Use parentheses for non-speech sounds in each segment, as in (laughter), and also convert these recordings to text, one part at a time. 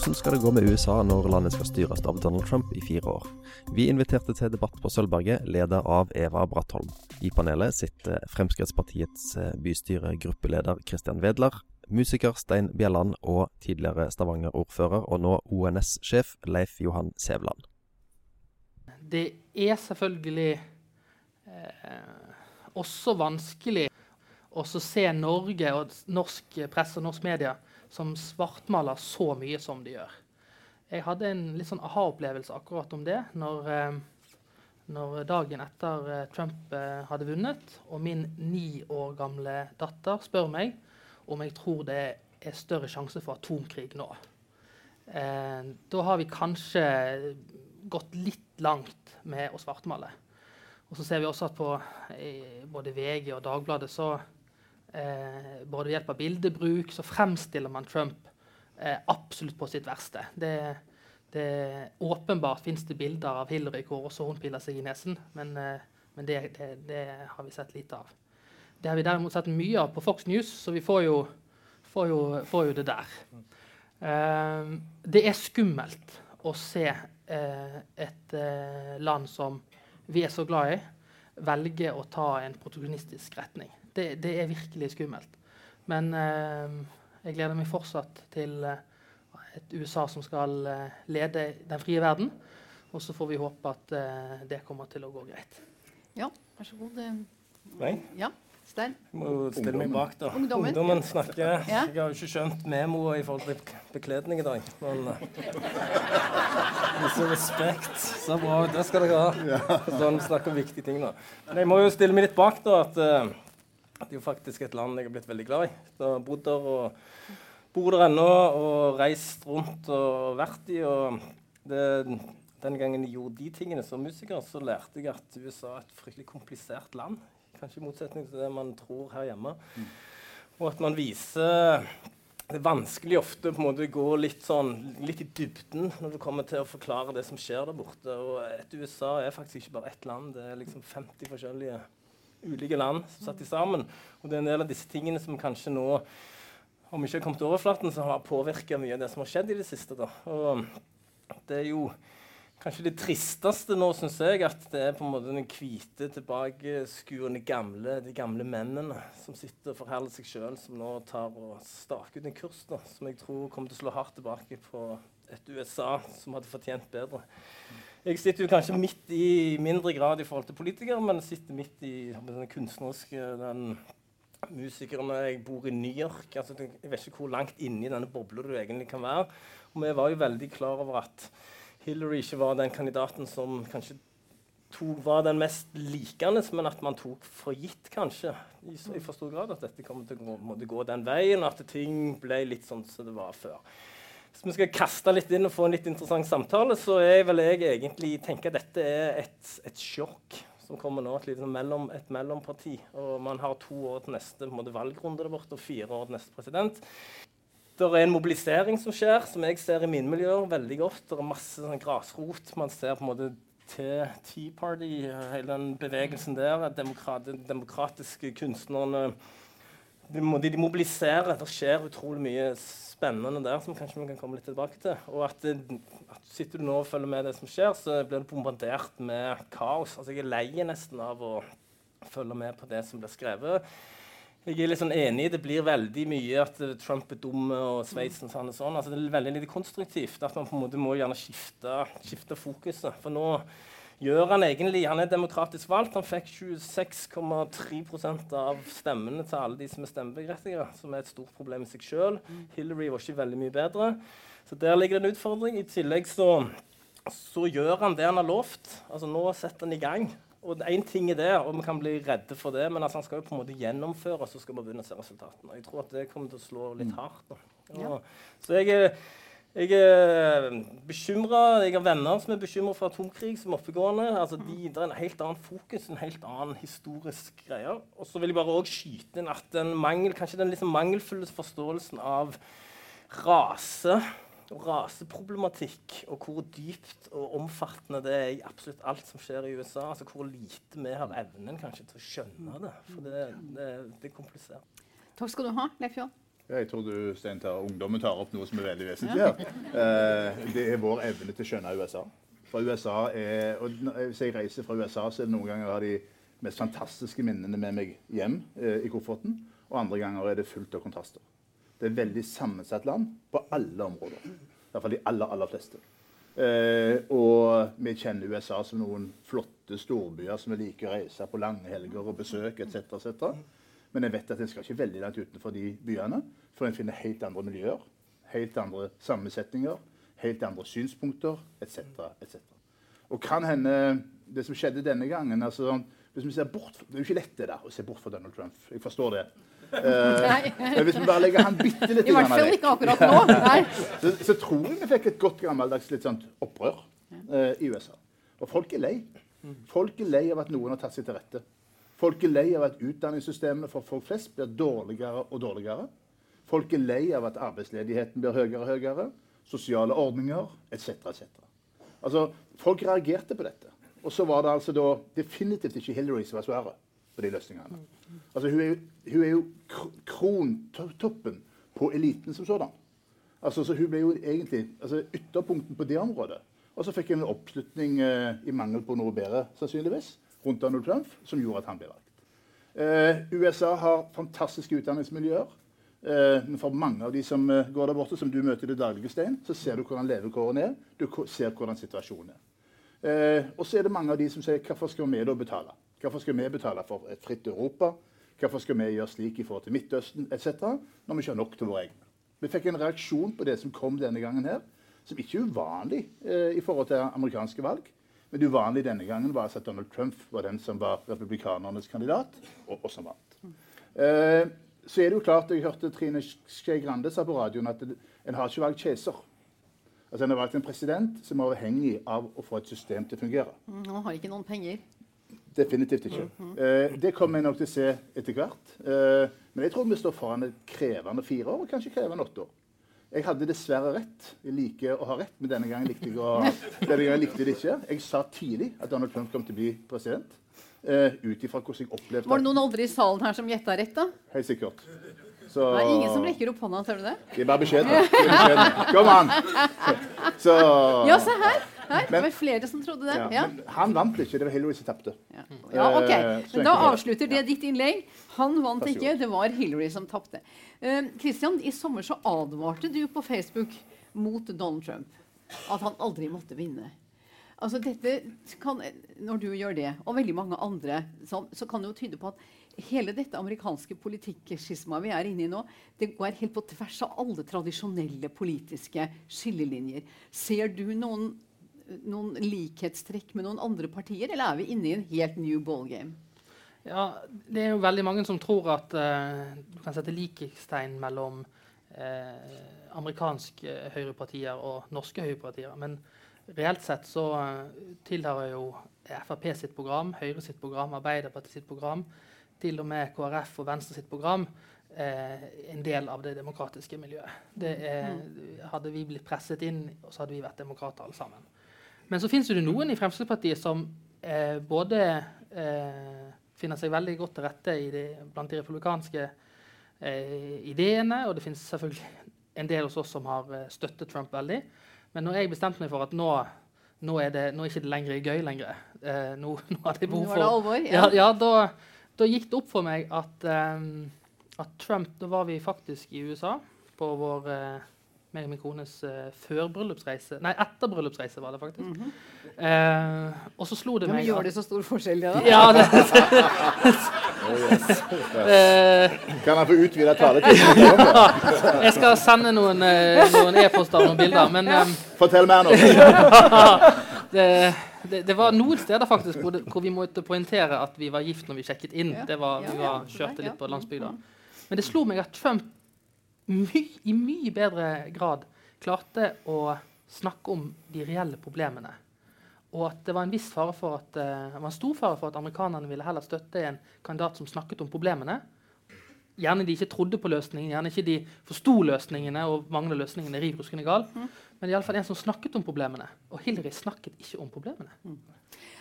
Hvordan skal det gå med USA når landet skal styres av Donald Trump i fire år? Vi inviterte til debatt på Sølvberget, leder av Eva Brattholm. I panelet sitter Fremskrittspartiets eh, bystyregruppeleder Christian Wedler, musiker Stein Bjelland og tidligere Stavanger-ordfører og nå ONS-sjef Leif Johan Sævland. Det er selvfølgelig eh, også vanskelig å se Norge og norsk presse og norsk media som svartmaler så mye som de gjør. Jeg hadde en litt sånn aha-opplevelse akkurat om det når, eh, når dagen etter eh, Trump eh, hadde vunnet, og min ni år gamle datter spør meg om jeg tror det er større sjanse for atomkrig nå. Da har vi kanskje gått litt langt med å svartmale. Og så ser vi også at på både VG og Dagbladet så eh, både ved hjelp av bildebruk så fremstiller man Trump eh, absolutt på sitt verste. Det, det Åpenbart fins det bilder av Hillary hvor også hun piller seg i nesen, men, eh, men det, det, det, har vi sett lite av. Det har vi derimot sett mye av på Fox News, så vi får jo, får jo, får jo det der. Eh, det er skummelt å se uh, et uh, land som vi er så glad i, velge å ta en protagonistisk retning det, det, er virkelig skummelt. Men eh, jeg gleder meg fortsatt til eh, et USA som skal eh, lede den frie verden. Og så får vi håpe at eh, det kommer til å gå greit. Ja, vær så god. Nei? Ja, Stein? Jeg må stille meg bak, da. Ungdommen, Ungdommen snakker. Ja. Jeg har jo ikke skjønt memoet i forhold til bekledning i dag. Men (laughs) vise respekt. Så bra. Det skal dere ha. Sånn snakker om viktige ting nå. Men jeg må jo stille meg litt bak, da. at det er jo faktisk et land jeg har blitt veldig glad i. Jeg har bodd der og bor der ennå og reist rundt og vært i. og det, Den gangen jeg gjorde de tingene som musiker, så lærte jeg at USA er et fryktelig komplisert land. Kanskje i motsetning til det man tror her hjemme. Mm. Og at man viser det er vanskelig ofte måte gå litt, sånn, litt i dybden når det kommer til å forklare det som skjer der borte. Og et USA er faktisk ikke bare ett land. Det er liksom 50 forskjellige ulike land som satt sammen. Og det er en del av disse tingene som kanskje nå om ikke har kommet til overflaten, så har påvirka mye av det som har skjedd i det siste. Da. Og det er jo kanskje det tristeste nå, syns jeg, at det er på en måte den hvite, tilbakeskuende gamle, de gamle mennene som sitter og forherler seg sjøl, som nå tar og staker ut en kurs da, som jeg tror kommer til å slå hardt tilbake på et USA som hadde fortjent bedre. Jeg sitter jo kanskje midt i mindre grad i forhold til politikere, men sitter midt i den kunstneriske den musikeren Jeg bor i New York. Altså, jeg vet ikke hvor langt inni denne bobla du egentlig kan være. Og vi var jo veldig klar over at Hillary ikke var den kandidaten som kanskje tok, var den mest likende, men at man tok for gitt, kanskje, i, i for stor grad at dette kom til å gå, gå den veien, at ting ble litt sånn som det var før. Hvis vi skal kaste litt inn og få en litt interessant samtale, så er vel jeg egentlig tenker at dette er et, et sjokk som kommer nå. Et, sånn mellom, et mellomparti. Og man har to år til neste måte, valgrunde der borte, og fire år til neste president. Det er en mobilisering som skjer, som jeg ser i mine miljøer veldig godt. Det er masse sånn, grasrot. Man ser på en måte til Tea Party, hele den bevegelsen der. Demokrat, demokratiske kunstnerne de, mobiliserer. Det skjer utrolig mye spennende der som kanskje vi kan komme litt tilbake til. Og at, at Sitter du nå og følger med det som skjer, så blir du bombardert med kaos. Altså Jeg er lei nesten av å følge med på det som blir skrevet. Jeg er litt sånn enig. Det blir veldig mye at Trump er dum og Sveitsen sånn og sånn. Altså, det er veldig lite konstruktivt. At man på en måte må gjerne skifte, skifte fokuset. For nå gjør han egentlig Han er demokratisk valgt. Han fikk 26,3% av stemmene til alle de som er stemmeberettigede, som er et stort problem i seg sjøl. Hillary var ikke veldig mye bedre. Så der ligger det en utfordring. I tillegg så, så gjør han det han har lovt. Altså Nå setter han i gang. Og Én ting er det, og vi kan bli redde for det, men altså, han skal jo på en måte gjennomføre, så skal vi begynne å se resultatene. Jeg tror at det kommer til å slå litt hardt. Ja. Så jeg er jeg er bekymra. Jeg har venner som er bekymra for atomkrig, som oppegående. Altså, de, det er en helt annen fokus, en helt annen historisk greie. Og så vil jeg bare også skyte inn at den mangel, kanskje den liksom mangelfulle forståelsen av rase og raseproblematikk, og hvor dypt og omfattende det er i absolutt alt som skjer i USA. Altså hvor lite vi har evnen kanskje til å skjønne det. For det, det, det er komplisert. Takk skal du ha, Leif Jørn. Jeg tror du, Stein, tar, ungdommen tar opp noe som er veldig vesentlig her. Eh, det er vår evne til å skjønne USA. For USA er, og Hvis jeg reiser fra USA, så er det noen ganger jeg har de mest fantastiske minnene med meg hjem eh, i kofferten. Og andre ganger er det fullt av kontraster. Det er et veldig sammensatt land på alle områder. I hvert fall de aller, aller fleste. Eh, og vi kjenner USA som noen flotte storbyer som vi liker å reise på lange helger og besøk etc. etc. Men jeg vet at jeg skal ikke veldig langt utenfor de byene, for en finner helt andre miljøer, helt andre sammensetninger, helt andre synspunkter etc. etc. Og kan hende det som skjedde denne gangen altså, hvis vi ser bort, Det er jo ikke lett det der, å se bort fra Donald Trump. Jeg forstår det. (laughs) Eh, men hvis vi bare legger han bitte litt (laughs) I hvert fall ikke akkurat nå. (laughs) Så, så tror jeg vi fikk et godt gammeldags litt sånt opprør eh, i USA. Og folk er lei. Folk er lei av at noen har tatt seg til rette. Folk er lei av at utdanningssystemene for folk flest blir dårligere og dårligere. Folk er lei av at arbeidsledigheten blir høyere og høyere. Sosiale ordninger etc. etc. Altså, folk reagerte på dette. Og så var det altså da definitivt ikke Hillary som var svaret på de løsningene. Altså, hun er jo, hun er jo krontoppen på eliten som sådan. Altså, så hun ble jo egentlig altså, ytterpunkten på det området. Og så fikk hun en oppslutning eh, i mangel på noe bedre, sannsynligvis, rundt Donald Trump, som gjorde at han ble valgt. Eh, USA har fantastiske utdanningsmiljøer. Eh, men for mange av de som eh, går der borte, som du møter i det daglige, Stein, så ser du hvordan levekårene er. Du ser hvordan situasjonen er. Eh, og så er det mange av de som sier hvorfor skal vi da betale? Hvorfor skal vi betale for et fritt Europa? Hvorfor skal vi gjøre slik i forhold til Midtøsten etc. når vi ikke har nok til våre egne? Vi fikk en reaksjon på det som kom denne gangen her, som ikke er uvanlig eh, i forhold til amerikanske valg. Men det uvanlige denne gangen var altså at Donald Trump var den som var republikanernes kandidat, og, og som vant. Eh, så er det jo klart, Jeg hørte Trine Skei Grande sa på radioen at en har ikke valgt keiser. Altså En har valgt en president som er avhengig av å få et system til å fungere. Mm, Han har ikke noen penger. Definitivt ikke. Eh, det kommer jeg nok til å se etter hvert. Eh, men jeg tror vi står foran et krevende fire år, og kanskje krevende åtte år. Jeg hadde dessverre rett. Jeg liker å ha rett, men denne gangen likte jeg, å, (laughs) denne gangen likte jeg det ikke. Jeg sa tidlig at Donald Trump kom til å bli president. Uh, Ut ifra hvordan jeg opplevde Var det noen andre i salen her som gjetta rett, da? Helt sikkert. Så Det er ingen som rekker opp hånda, ser du det? De er bare beskjedne. Kom an! Så Ja, se her! her. Det var flere som trodde det. ja, Ja. men Han vant ikke. Det var Hillary som tapte. Ja. ja, ok. Eh, Men da er det. avslutter det ditt innlegg. Han vant ikke, det var Hillary som tapte. Uh, Christian, i sommer så advarte du på Facebook mot Donald Trump. At han aldri måtte vinne. Altså kan, Når du gjør det, og veldig mange andre, så, så kan det jo tyde på at hele dette amerikanske politikkskismaet vi er inne i nå, det går helt på tvers av alle tradisjonelle politiske skillelinjer. Ser du noen, noen likhetstrekk med noen andre partier, eller er vi inne i en helt new ballgame? Ja, det er jo veldig mange som tror at uh, du kan sette likhetstegn mellom uh, amerikanske høyrepartier og norske høyrepartier. Men reelt sett så eh, tilhører jo Frp sitt program, Høyre sitt program, Arbeiderpartiet sitt program, til og med KrF og Venstre sitt program eh, en del av det demokratiske miljøet. Det er, hadde vi blitt presset inn, og så hadde vi vært demokrater alle sammen. Men så finnes det noen i Fremskrittspartiet som eh, både eh, finner seg veldig godt til rette i de blant de republikanske eh, ideene, og det finnes selvfølgelig en del hos oss som har eh, støttet Trump veldig. Men når jeg bestemte meg for at nå, nå, er, det, nå er ikke det lenger gøy lenger, eh, nå, (laughs) nå hadde jeg behov for... Nå var det alvor? ja, ja da, da gikk det opp for meg at, ehm, at Trump Da var vi faktisk i USA på vår eh, meg og min kones uh, førbryllupsreise Nei, etterbryllupsreise var det faktisk. Eh, og så slo det Ja, men meg gjør at- det så stor forskjell, det, da? Ja, det, (laughs) (laughs) eh, Kan han få utvida taletiden? (laughs) jeg skal sende noen eh, noen e-poster og noen bilder. Men um, Fortell mer nå. (laughs) det, det, det var noen steder faktisk hvor, det, hvor vi måtte poengtere at vi var gift når vi sjekket inn. Det var, vi var, kjørte litt på landsbygda. Men det slo meg at Trump my, i mye bedre grad klarte å snakke om de reelle problemene. Og at det var en viss fare for at, eh, det var en stor fare for at amerikanerne ville heller støtte en kandidat som snakket om problemene. Gjerne de ikke trodde på løsningen, gjerne ikke de forsto løsningene og manglet løsningene riv ruskende gal. Men i alle fall en som snakket om problemene. Og Hillary snakket ikke om problemene.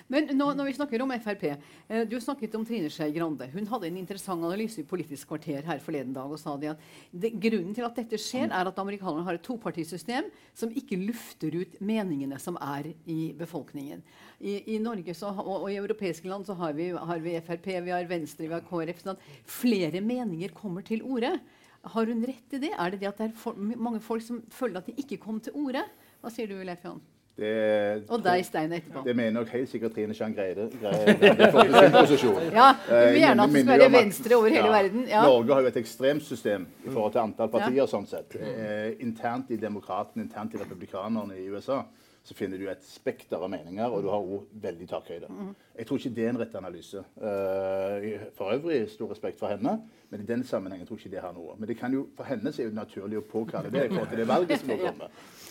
Men nå, når vi snakker om Frp eh, Du snakket om Trine Skei Grande. Hun hadde en interessant analyse i Politisk kvarter her forleden dag og sa de at det, grunnen til at dette skjer, er at amerikanerne har et topartisystem som ikke lufter ut meningene som er i befolkningen. I, i Norge så, og, og, i europeiske land så har vi, har vi Frp, vi har Venstre, vi har KrF. Sånn flere meninger kommer til orde. Har hun rett i det? Er det det at det er for, mange folk som føler at de ikke kom til orde? Hva sier du, Leif Jan? Det, og deg, Stein, etterpå. Det mener nok helt sikkert Trine Jean Greide. sin posisjon. Ja, Du vil eh, gjerne at det skal være venstre over hele ja, verden. Ja. Norge har jo et ekstremt system i forhold til antall partier. Sånn sett. Eh, internt i demokratene, internt i republikanerne i USA så finner du et spekter av meninger, og du har òg veldig takhøyde. Jeg tror ikke det er en rett analyse. Uh, for øvrig stor respekt for henne, men i den sammenhengen tror jeg ikke det har noe. Men det kan jo, for henne er det naturlig å påkalle det i forhold til det valget som må (laughs) komme.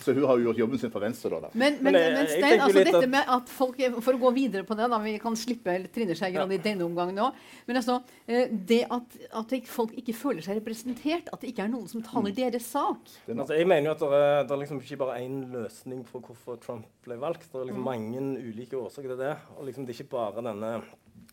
Så hun har jo gjort jobben sin for Venstre. da. Men, men, men, men Stein, altså dette med at folk, For å gå videre på det, da, vi kan slippe Trine Skei Grande ja. i denne omgangen òg. Men altså, eh, det at, at, folk ikke føler seg representert, at det ikke er noen som taler mm. deres sak altså, Jeg mener jo at det er, det er liksom ikke bare én løsning for hvorfor Trump ble valgt. Det er liksom mm. mange ulike årsaker til det. Og liksom, det er ikke bare denne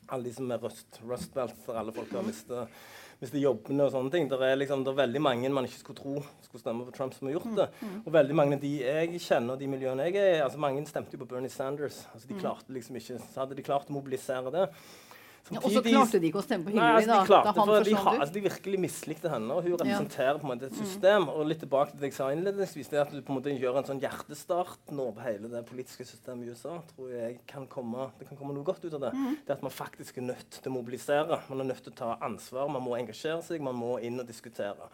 alle de som er rust, rust belt, der alle folk har mistet mister jobbene og sånne ting. Det er, liksom, det er, veldig mange man ikke skulle tro skulle stemme på Trump, som har gjort det. Mm, mm. Og veldig mange av de jeg kjenner, og de miljøene jeg er altså Mange stemte jo på Bernie Sanders. Altså, de mm. klarte liksom ikke, så hadde de klart å mobilisere det. Ja, og så klarte de ikke å stemme på Hillary, nei, altså, da, da han de, altså, de virkelig mislikte henne, og hun representerer på en måte et system. Og litt tilbake til det jeg sa innledningsvis, det at du på en måte gjør en sånn hjertestart nå på hele det politiske systemet i USA, tror jeg kan komme, det kan komme noe godt ut av det. Mm. Det at man faktisk er nødt til å mobilisere. Man er nødt til å ta ansvar, man må engasjere seg, man må inn og diskutere.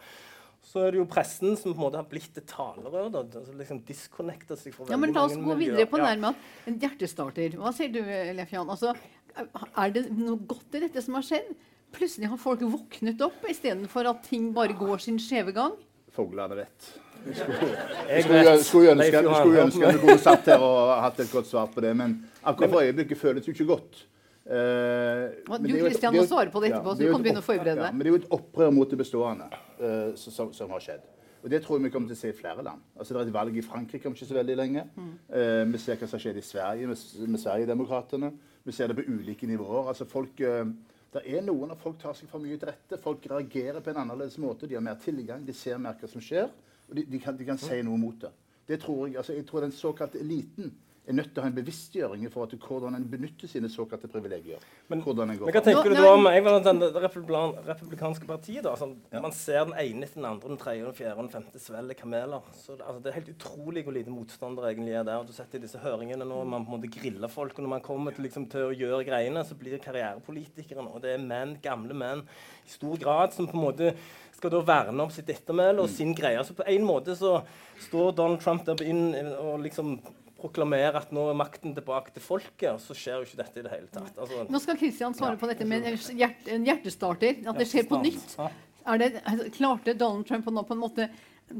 Så er det jo pressen som på en måte har blitt et talerør. da, altså liksom seg fra ja, men La oss gå videre på ja. nærmere. En hjertestarter. Hva sier du, Leif Jan? Altså, er det noe godt i dette som har skjedd? Plutselig har folk våknet opp istedenfor at ting bare går sin skjeve gang? Fuglene vet. Jeg skulle, skulle, ønske, skulle ønske vi kunne satt her og hatt et godt svar på det, men akkurat for øyeblikket føles det jo ikke godt. Uh, du Kristian, må svare på det etterpå, så du kan begynne å forberede deg. Ja, men det er jo et opprør mot det bestående uh, som, som, har skjedd. Og Det tror jeg vi kommer til å se i flere land. Altså Det er et valg i Frankrike om ikke så veldig lenge. Mm. Eh, vi ser hva som skjedd i Sverige med, med Sverigedemokraterna. Vi ser det på ulike nivåer. Altså folk, eh, det er noen av folk tar seg for mye til rette. Folk reagerer på en annerledes måte. De har mer tilgang, de ser mer hva som skjer, og de, de, kan, de kan, si noe mot det. Det tror jeg, altså jeg tror den såkalte eliten er nødt til å ha en bevisstgjøring i forhold til hvordan en benytter sine såkalte privilegier. Men, men hva tenker du da om jeg var den republikanske partiet? da, sånn, ja. Man ser den ene etter den andre, den tredje, den fjerde og den femte svelge kameler. Så det, altså, det, er helt utrolig hvor lite motstander egentlig er der. Du setter i disse høringene nå, man på en måte griller folk, og når man kommer til, liksom, til å gjøre greiene, så blir karrierepolitikeren, karrierepolitikere. Og det er menn, gamle menn i stor grad som på en måte skal da verne om sitt ettermæle og sin greie. Så på en måte så står Donald Trump der inn og liksom proklamere at nå er makten tilbake til folket, og så skjer jo ikke dette i det hele tatt. Altså, nå skal Kristian svare ja, på dette med en, hjert, en hjertestarter. At det skjer på nytt. Det, altså, klarte Donald Trump å nå på en måte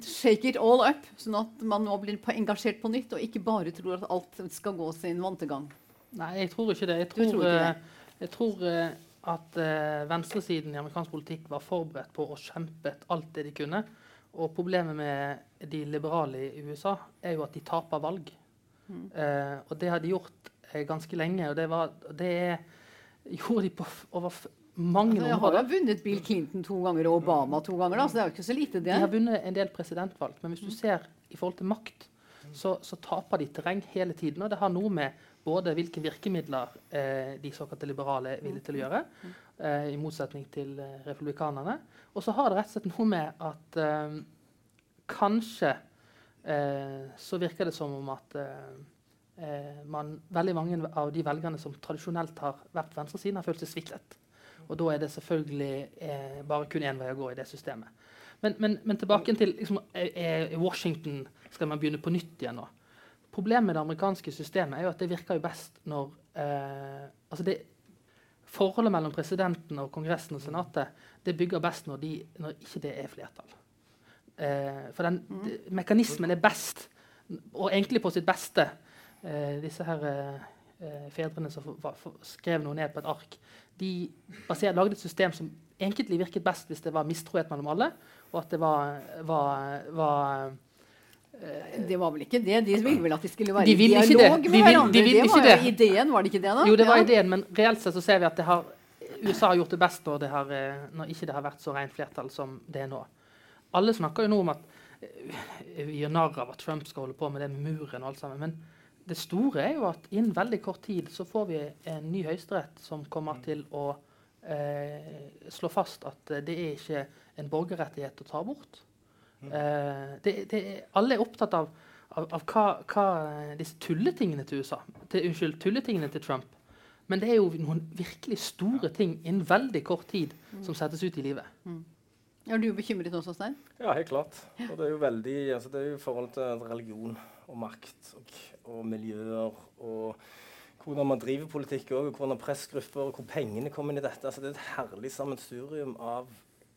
shake it all up, sånn at man nå blir engasjert på nytt, og ikke bare tror at alt skal gå sin vante gang? Nei, jeg tror ikke det. Jeg tror, tror, ikke det. Jeg tror uh, at uh, venstresiden i amerikansk politikk var forberedt på å kjempe alt det de kunne. Og problemet med de liberale i USA er jo at de taper valg. Uh, og det har de gjort eh, ganske lenge. Og det, var, det gjorde de på over mange altså, områder. De har vunnet Bill Clinton to ganger og Obama to ganger. Da, så det er jo ikke så lite det. De har vunnet en del presidentvalg. Men hvis du ser i forhold til makt, så, så taper de terreng hele tiden. Og det har noe med både hvilke virkemidler eh, de såkalte liberale er villige til å gjøre, eh, i motsetning til eh, republikanerne. Og så har det rett og slett noe med at eh, kanskje Eh, så virker det som om at eh, eh, man, veldig mange av de velgerne som tradisjonelt har vært venstresiden, har følt seg sviktet. Og da er det selvfølgelig eh, bare kun én vei å gå i det systemet. Men, men, men tilbake til liksom, Washington skal man begynne på nytt igjen nå. Problemet med det amerikanske systemet er jo at det virker jo best når eh, altså det, Forholdet mellom presidenten og Kongressen og Senatet det bygger best når, de, når ikke det er flertall. Eh, for den mm. mekanismen er best, og egentlig på sitt beste. Eh, disse her eh, fedrene som skrev noe ned på et ark, de basert, lagde et system som egentlig virket best hvis det var mistrohet mellom alle, og at det var, var, var Det var vel ikke det? De ville vel at de skulle være De i dialog det. med De vil- hverandre? det var jo ideen, var det ikke det? da? Jo, det var Ja. ideen, men reelt sett så ser vi at det har, USA har gjort det best når, det har, eh, når ikke det har vært så rent flertall som det er nå. Alle snakker jo nå om at eh, vi gjør narr av at Trump skal holde på med det med muren og alt sammen. Men det store er jo at innen veldig kort tid så får vi en ny høyesterett som kommer til å eh, slå fast at det er ikke en borgerrettighet å ta bort. Eh, det, det, er- alle er opptatt av, av, av hva, hva disse tulletingene til USA til, Unnskyld, tulletingene til Trump. Men det er jo noen virkelig store ting innen veldig kort tid som settes ut i livet. Er du bekymret også, Stein? Ja, helt klart. Og det er jo veldig altså Det er jo i forhold til religion og makt og, og miljøer og hvordan man driver politikk òg, hvordan pressgrupper og hvor pengene kommer inn i dette. Altså, det er et herlig sammensurium av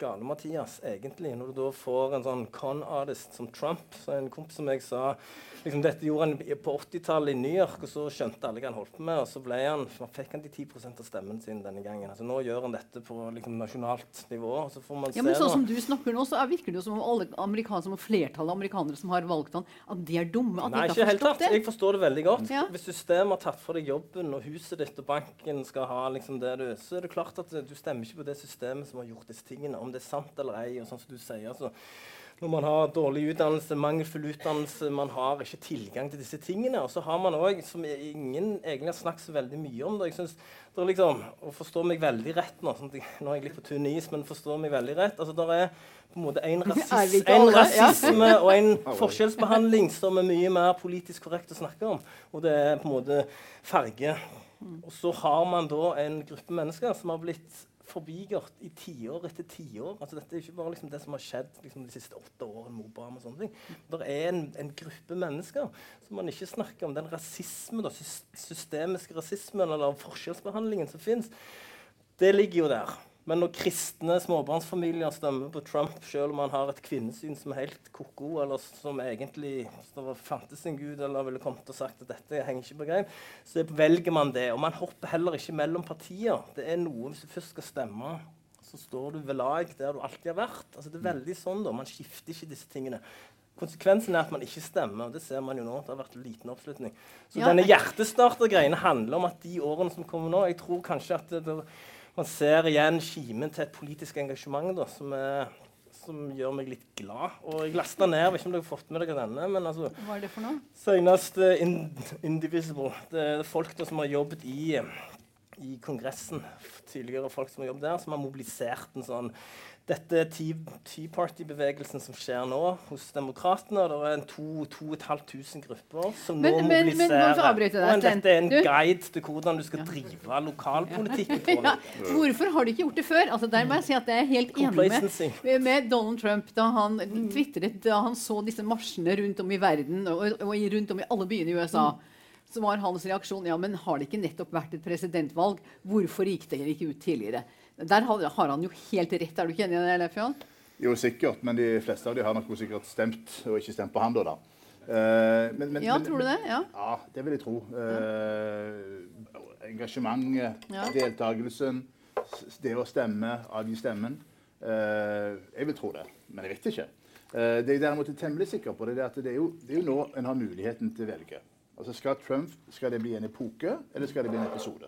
gale-Mathias, egentlig. Når du da får en sånn con artist som Trump, så en kompis som jeg sa liksom, Dette gjorde han på 80-tallet i New York, og så skjønte alle hva han holdt på med, og så ble han, man fikk han de 10% av stemmen sin denne gangen. Altså, nå gjør han dette på liksom, nasjonalt nivå. og så får man Ja, men se sånn som du snakker nå, så er- virker det jo som om alle amerikanere, som om flertallet av amerikanere som har valgt han, at de er dumme. At Nei, de ikke har forstått det. Jeg forstår det veldig godt. Ja. Hvis systemet har tatt fra deg jobben, og huset ditt og banken skal ha liksom det du Så er det klart at du stemmer ikke på det systemet som har gjort disse tingene. Om det er sant eller ei, og sånn som du sier. altså når man har dårlig utdannelse, mangelfull utdannelse, man har ikke tilgang til disse tingene. Og så har man òg, som ingen egentlig har snakket så veldig mye om det jeg synes, det er liksom, Og forstår meg veldig rett nå. Sånn at jeg, nå er jeg litt på tynn is, men forstår meg veldig rett. altså der er på en måte en, (laughs) Er rasis, en rasisme og en (laughs) forskjellsbehandling som er mye mer politisk korrekt å snakke om. Og det er på en måte farge. Og så har man da en gruppe mennesker som har blitt forbigått i tiår etter tiår. Altså, dette er ikke bare liksom det som har skjedd liksom, de siste åtte årene med Obama. og sånne ting. Det er en, en gruppe mennesker som man ikke snakker om. Den rasismen, systemiske rasismen eller forskjellsbehandlingen som fins, det ligger jo der. Men når kristne småbarnsfamilier stemmer på Trump, selv om han har et kvinnesyn som er helt ko-ko, eller som egentlig det fantes en gud eller ville kommet og sagt at dette henger ikke på greip, så velger man det. Og man hopper heller ikke mellom partier. Det er noe Hvis du først skal stemme, så står du ved lag der du alltid har vært. Altså Det er veldig sånn da, Man skifter ikke disse tingene. Konsekvensen er at man ikke stemmer. og Det ser man jo nå. Det har vært liten oppslutning. Så Ja. denne hjertestarter-greiene handler om at de årene som kommer nå Jeg tror kanskje at det, det, man ser igjen kimen til et politisk engasjement da, som, er, som gjør meg litt glad. Og jeg lasta ned, jeg vet ikke om dere har fått med dere denne, men altså Hva er det for noe? Senest uh, in, Indivisible. Det er folk da, som har jobbet i, i Kongressen. Tidligere folk som har jobbet der, som har mobilisert en sånn dette Tea, Party-bevegelsen som skjer nå hos Demokratene. Det er en 2500 grupper som Men- nå men- men mobiliserer. jeg deg, Men dette er en Du- guide til hvordan du skal drive lokalpolitikk. (laughs) Ja. Ja, hvorfor har de ikke gjort det før? Altså, der må jeg si at jeg er helt enig med, med Donald Trump da han tvitret da han så disse marsjene rundt om i verden og, og rundt om i alle byene i USA. Så var hans reaksjon ja, men har det ikke nettopp vært et presidentvalg? Hvorfor gikk det ikke ut tidligere? Der har, har han jo helt rett. Er du ikke enig i det, Leif Johan? Jo, sikkert, men de fleste av de har nok sikkert stemt, og ikke stemt på han da. da. Eh, men, men, Ja, men- tror du det? Ja. Ja, det vil jeg tro. Uh, engasjementet, Ja. deltakelsen, det å stemme, avgi stemmen. Uh, jeg vil tro det, men jeg vet ikke. Det jeg derimot er temmelig sikker på, det er at det er jo, det er jo nå en har muligheten til å velge. Altså Skal Trump skal det bli en epoke, eller skal det bli en episode?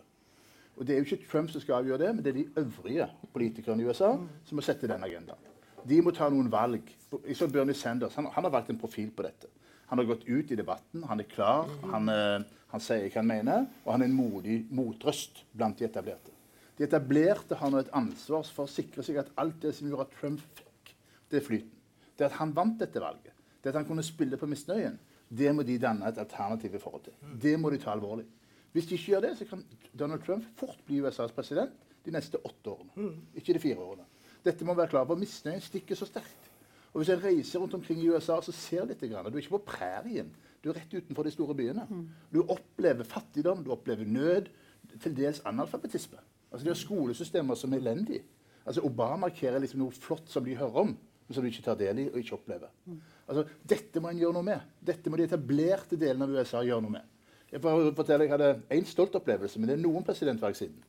Og Det er jo ikke Trump som skal avgjøre det, men det er de øvrige politikerne i USA som må sette den agendaen. De må ta noen valg. Jeg så Bernie Sanders han, han har valgt en profil på dette. Han har gått ut i debatten, han er klar, han, eh, han sier hva han mener, og han er en modig motrøst blant de etablerte. De etablerte har nå et ansvar for å sikre seg at alt det som gjorde at Trump fikk det flyten, det at han vant dette valget, det at han kunne spille på misnøyen, det må de danne et alternativ i forhold til. Det må de ta alvorlig. Hvis de ikke gjør det, så kan Donald Trump fort bli USAs president de neste åtte årene. Ikke de fire årene. Dette må være klar på. Misnøyen stikker så sterkt. Og Hvis jeg reiser rundt omkring i USA så ser jeg litt, grann, Du er ikke på prærien. Du er rett utenfor de store byene. Du opplever fattigdom, du opplever nød, til dels analfabetisme. Altså De har skolesystemer som er elendige. Altså Obama markerer liksom noe flott som de hører om, men som de ikke tar del i og ikke opplever. Altså Dette må en gjøre noe med. Dette må de etablerte delene av USA gjøre noe med. Jeg får fortelle, jeg hadde en stolt opplevelse, men det er noen presidentvalg siden.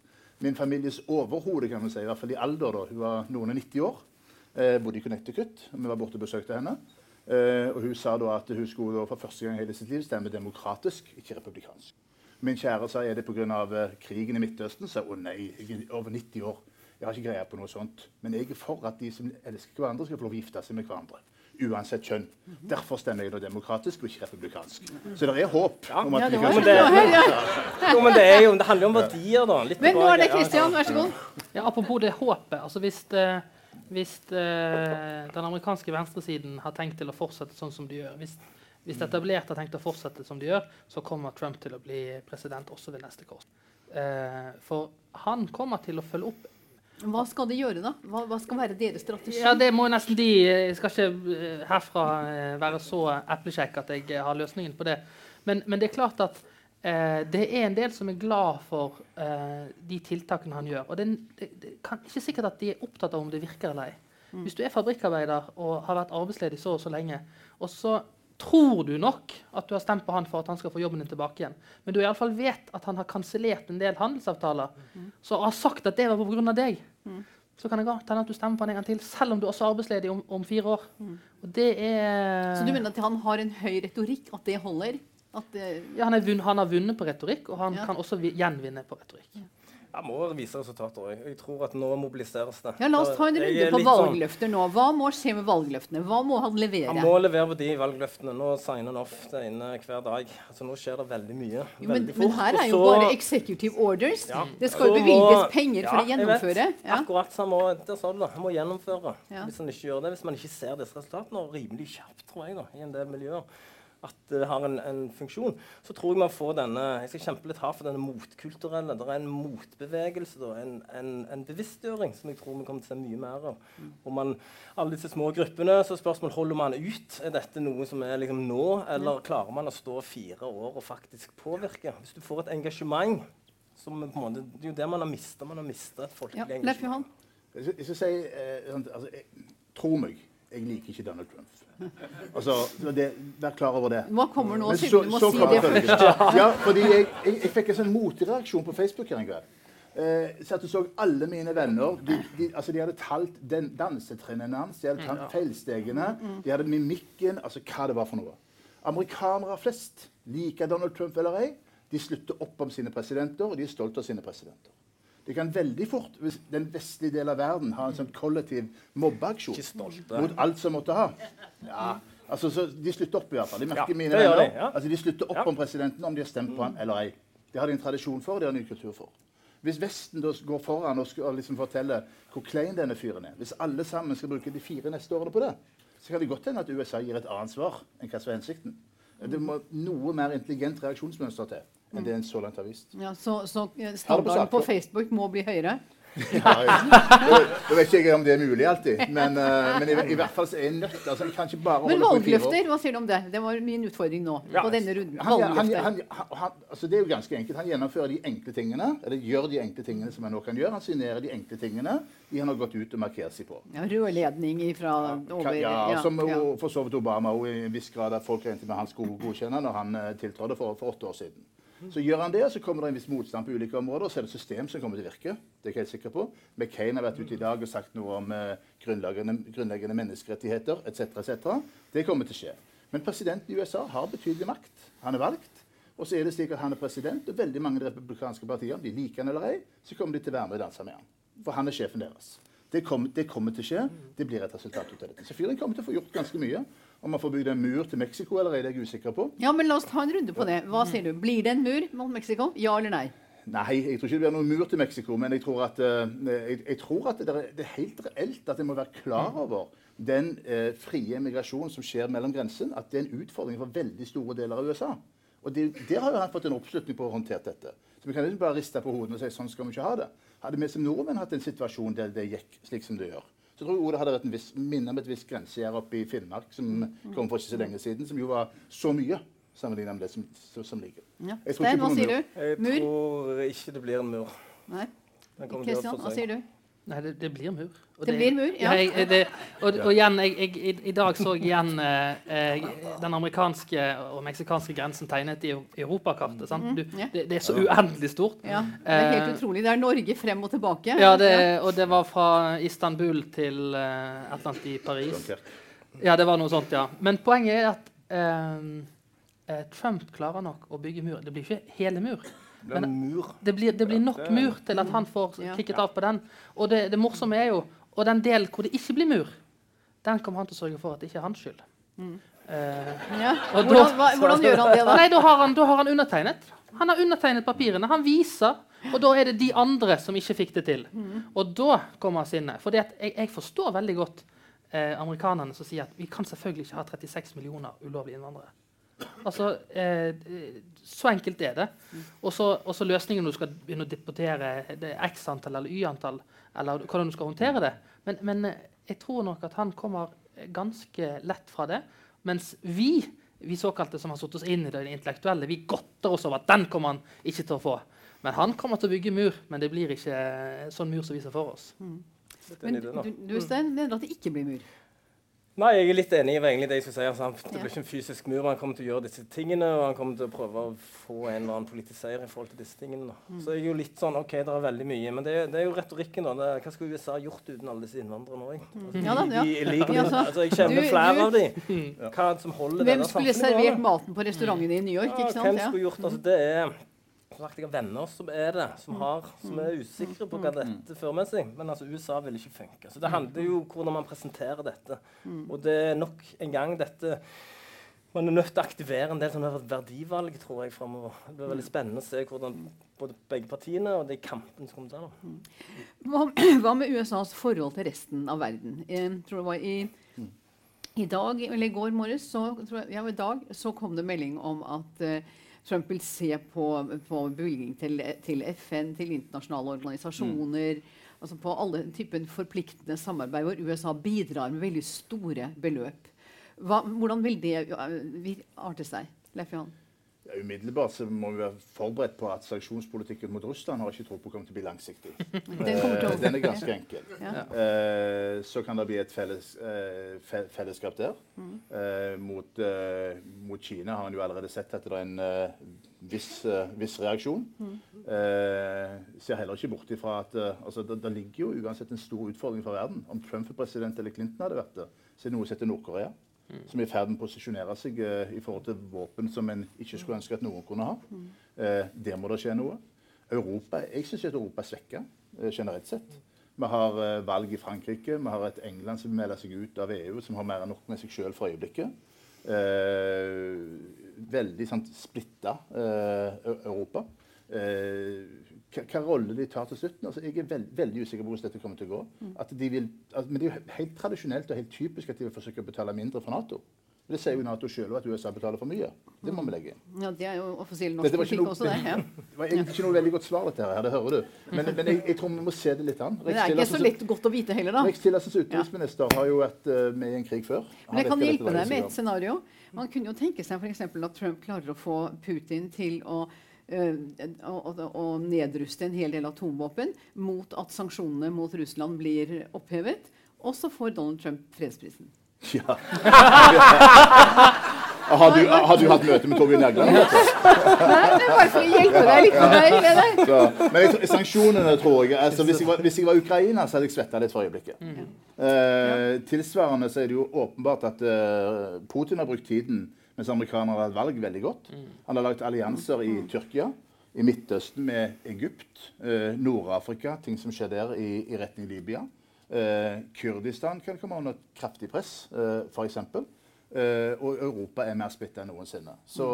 Min families overhode, kan man si, i hvert fall i alder. da. Hun var noen og 90 år. Eh, bodde i Connecticut. Vi var borte og besøkte henne. Eh, og hun sa da at hun skulle da for første gang i hele sitt liv stemme demokratisk, ikke republikansk. Min kjære sa er det pga. Uh, krigen i Midtøsten. Så å nei, jeg er over 90 år. Jeg har ikke greie på noe sånt. Men jeg er for at de som elsker hverandre, skal få lov å gifte seg med hverandre. Uansett kjønn. Derfor stemmer jeg nå demokratisk og ikke republikansk. Så det er håp. om at Ja, vi det kan Jo, men det, er jo, det handler jo om verdier, da. Litt Men nå er det Kristian, vær så god. Ja, apropos det håpet. altså Hvis, det, hvis det, den amerikanske venstresiden har tenkt til å fortsette sånn som de gjør Hvis, hvis etablerte har tenkt å fortsette som de gjør, så kommer Trump til å bli president også ved neste kors. Eh, for han kommer til å følge opp Hva skal de gjøre, da? Hva, hva skal være deres strategi? Ja, det må nesten de Jeg skal ikke eh, herfra eh, være så eplekjekk at jeg eh, har løsningen på det. Men, men det er klart at eh, det er en del som er glad for eh, de tiltakene han gjør. Og det, det, det kan ikke sikkert at de er opptatt av om det virker eller ei. Hvis du er fabrikkarbeider og har vært arbeidsledig så og så lenge, og så tror du nok at du har stemt på han for at han skal få jobben din tilbake igjen, men du i alle fall vet at han har kansellert en del handelsavtaler, så har sagt at det var pga. deg, så kan det godt hende at du stemmer på han en gang til, selv om du også er arbeidsledig om, om fire år. Og det er Så du mener at han har en høy retorikk, at det holder? At det, ja, han, er vunn, han har vunnet på retorikk, og han Ja. kan også gjenvinne på retorikk. Ja, må vise resultater òg. Jeg tror at nå mobiliseres det. ja, la oss ta en runde på sånn- valgløfter nå. Hva må skje med valgløftene? Hva må han levere? Han må levere på de valgløftene. Nå signer han off det inne hver dag. Altså, nå skjer det veldig mye. Jo, men, veldig men her er jo så- bare executive orders. Ja. Det skal jo bevilges må- penger for Ja, å jeg gjennomføre. vet. Ja. Akkurat så han må, der sa du det. Han må gjennomføre. Ja. Hvis han ikke gjør det, hvis man ikke ser disse resultatene, rimelig kjapt, tror jeg, da, i en del miljøer, at det har en, en funksjon, så tror jeg man får denne Jeg skal kjempe litt hardt for denne motkulturelle. Det er en motbevegelse, da, en, en, en bevisstgjøring, som jeg tror vi kommer til å se mye mer av. Og man, alle disse små gruppene, så er spørsmålet holder man ut. Er dette noe som er liksom nå, eller klarer man å stå fire år og faktisk påvirke? Hvis du får et engasjement som på en måte, Det er jo det man har mista. Man har mista et Ja, folkelig Leif Johan? Jeg skal, jeg sier si eh, sånn, altså, Tro meg, jeg liker ikke Donald Trump. (laughs) Altså, det, Vær klar over det. Hva kommer nå? Men Siden du må si kommer det følgende. først. (laughs) Ja, fordi jeg, jeg, jeg fikk en sånn motreaksjon på Facebook her en kveld. Eh, så at du så alle mine venner De, de, altså de hadde talt den dansetrinnene hans, de hadde talt feilstegene, de hadde mimikken Altså hva det var for noe. Amerikanere flest, liker Donald Trump eller ei, de slutter opp om sine presidenter, og de er stolte av sine presidenter. Det kan veldig fort, hvis den vestlige delen av verden har en sånn kollektiv mobbeaksjon mot alt som måtte ha ja, altså, så De slutter opp, i hvert fall. De merker Ja, mine venner. de, ja. Altså, de slutter opp Ja. om presidenten om de har stemt på ham eller ei. Det har de en tradisjon for, det har de en kultur for. Hvis Vesten da går foran og, og liksom forteller hvor klein denne fyren er, hvis alle sammen skal bruke de fire neste årene på det, så kan det godt hende at USA gir et annet svar enn hva som er hensikten. Det må noe mer intelligent reaksjonsmønster til enn det en så langt har vist. Ja, så, så eh, Ha det på standarden på. Facebook må bli høyere? Ja, jeg, (laughs) vet ikke om det er mulig alltid, men, eh, men i, i hvert fall så er jeg nødt altså, Jeg kan ikke bare Men holde år. valgløfter, hva sier du om det? Det var min utfordring nå. Ja. på denne runden. Han, han, han, altså det er jo ganske enkelt. Han gjennomfører de enkle tingene, eller gjør de enkle tingene som han nå kan gjøre. Han signerer de enkle tingene de han har gått ut og markert seg på. Ja, rørledning fra over ja, som ja. for så vidt Obama og i en viss grad at folk regnet med han skulle godkjenne når han eh, tiltrådte for, for åtte år siden. Så gjør han det, så kommer det en viss motstand på ulike områder, og så er det et system som kommer til å virke. Det er jeg helt sikker på. McCain har vært ute i dag og sagt noe om eh, grunnleggende, grunnleggende menneskerettigheter etc. etc. Det kommer til å skje. Men presidenten i USA har betydelig makt. Han er valgt. Og så er det slik at han er president, og veldig mange av de republikanske partiene, om de liker han eller ei, så kommer de til å være med og danse med han. For han er sjefen deres. Det, kom, det kommer til å skje. Det blir et resultat ut av dette. Så fyren kommer til å få gjort ganske mye. Om man får bygd en mur til Mexico eller det er jeg usikker på. ja, men la oss ta en runde på det. Hva sier du? Blir det en mur mot Mexico? Ja eller nei? Nei, jeg tror ikke det blir noen mur til Mexico, men jeg tror at, eh, jeg, jeg tror at det, er, det er helt reelt at en må være klar over den eh, frie migrasjonen som skjer mellom grensen, at det er en utfordring for veldig store deler av USA. Og det, Der har jo han fått en oppslutning på å ha håndtert dette. Så vi kan ikke bare riste på hodet og si sånn skal vi ikke ha det. Hadde vi som nordmenn hatt en situasjon der det gikk slik som det gjør, så tror jeg også det hadde vært en viss, minne om et visst grensegjerde oppe i Finnmark som kom for ikke så lenge siden, som jo var så mye sammenlignet med det som, som, som ligger. Ja. Stein, hva sier du? mur. Jeg tror ikke det blir en mur. Nei. Den kommer til å Kristian, hva sier du? Nei, det, det blir mur. Og Det blir mur, ja. jeg, det, og, og igjen, jeg, jeg, i, I dag så jeg igjen eh, eh, den amerikanske og meksikanske grensen tegnet i Europakartet. Mm, Mhm, det, det er så uendelig stort. Ja, det er helt Eh, utrolig. Det er Norge frem og tilbake. Ja, det, og det var fra Istanbul til eh, et eller annet i Paris. Ja, det var noe sånt, ja. Men poenget er at eh, eh, Trump klarer nok å bygge mur. Det blir ikke hele mur. Det mur. Det blir, det blir nok mur til at han får kikket av på den. Og det, det morsomme er jo Og den delen hvor det ikke blir mur, den kommer han til å sørge for at det ikke er hans skyld. Eh, Ja. Hvordan, hva, hvordan gjør han det, da? Nei, da har, han, da har han undertegnet. Han har undertegnet papirene. Han viser, og da er det de andre som ikke fikk det til. Og da kommer sinnet. For jeg, jeg forstår veldig godt eh, amerikanerne som sier at vi kan selvfølgelig ikke ha 36 millioner ulovlige innvandrere. Altså, eh, Så enkelt er det. Og så løsningen når du skal begynne å deportere er X antall eller Y antall, eller hvordan du skal håndtere det. Men, men eh, jeg tror nok at han kommer ganske lett fra det. Mens vi vi såkalte som har satt oss inn i det, intellektuelle, vi godter oss over at den kommer han ikke til å få. Men han kommer til å bygge mur, men det blir ikke eh, sånn mur som vi ser for oss. Mm. Men du, du Stein, mener at det ikke blir mur? Nei, jeg er litt enig i egentlig det jeg skulle si. Altså, han- det blir ikke en fysisk mur. Han kommer til å gjøre disse tingene, og han kommer til å prøve å få en eller annen politisk seier i forhold til disse tingene. Da. Mm. Så jeg er jo litt sånn OK, det er veldig mye, men det, er- det er jo retorikken, da. Det, hva skulle USA gjort uten alle disse innvandrerne òg? Altså, Ja da, ja. de Ja, altså, jeg kjenner Du- flere du- av dem. Hva er det som holder Hvem det der skulle servert maten på restaurantene i New York? Ja, ikke sant? hvem skulle gjort altså, det? er sagt, Jeg har venner som er det, som, Mm. har, som er usikre på hva dette fører med seg. Men altså, USA vil ikke funke. Så det handler jo om hvordan man presenterer dette. Mm. Og det er nok en gang dette Man er nødt til å aktivere en del sånne verdivalg, tror jeg, framover. Det blir veldig spennende å se hvordan både begge partiene og de kampene som kommer til. da. Hva, (clears throat) hva med USAs forhold til resten av verden? Jeg tror det var i, i dag, eller i går morges, så, jeg, ja, i dag, så kom det melding om at eh, Trump vil se på, på bevilgning til, til FN, til internasjonale organisasjoner. altså På alle typer forpliktende samarbeid hvor USA bidrar med veldig store beløp. Hva, hvordan vil det arte seg? Leif Johan? Ja, umiddelbart så må vi være forberedt på at sanksjonspolitikken mot Russland har ikke tro på kommer til å bli langsiktig. (laughs) Den Eh, Den er ganske enkel. (laughs) Ja. Eh, så kan det bli et felles, uh, fe fellesskap der. Eh, mot, mot Kina har en jo allerede sett at det er en viss, viss reaksjon. Mm. Eh, ser heller ikke bort ifra at altså, det, det ligger jo uansett en stor utfordring for verden. Om Trump er president eller Clinton hadde vært det, så er det noe som heter Nord-Korea. Som er i ferd med å posisjonere seg eh, i forhold til våpen som en ikke skulle ønske at noen kunne ha. Eh, der må det skje noe. Europa, Jeg syns Europa er svekka eh, generelt sett. Vi har eh, valg i Frankrike, vi har et England som melder seg ut av EU, som har mer enn nok med seg sjøl for øyeblikket. Eh, veldig sånn, splitta eh, Europa. Eh, hva, rolle de tar til slutten. Altså, jeg er veld, veldig usikker på hvordan dette kommer til å gå. At de vil, at, men det er jo helt tradisjonelt og helt typisk at de vil forsøke å betale mindre for Nato. Det sier jo Nato sjøl at USA betaler for mye. Det må vi legge inn. Ja, Det er jo offisiell norsk politikk også, det. Ja. (laughs) Det var egentlig ikke noe veldig godt svar, dette her. Det hører du. Men, men jeg, jeg tror vi må se det litt an. Men det er ikke så lett godt å vite heller, da. Rex Tillersens utenriksminister har jo vært eh, med i en krig før. Han Men jeg kan hjelpe deg med et scenario. Man kunne jo tenke seg f.eks. at Trump klarer å få Putin til å, å, å, å nedruste en hel del atomvåpen mot at sanksjonene mot Russland blir opphevet. Og så får Donald Trump fredsprisen. (laughs) Ja. (laughs) har, du, har du hatt møte med Torbjørn Jagland? Nei, det er bare for å hjelpe deg litt med deg. Så, men jeg, sanksjonene, tror jeg altså, hvis, jeg var, hvis jeg var Ukraina, så hadde jeg svetta litt for øyeblikket. Eh, tilsvarende så er det jo åpenbart at eh, Putin har brukt tiden mens amerikanerne har hatt valg, veldig godt. Han har laget allianser i Tyrkia, i Midtøsten med Egypt, eh, Nord-Afrika, ting som skjer der i, i retning Libya. Eh, Kurdistan kan komme under kraftig press, eh, f.eks. Eh, og Europa er mer splitta enn noensinne. Så,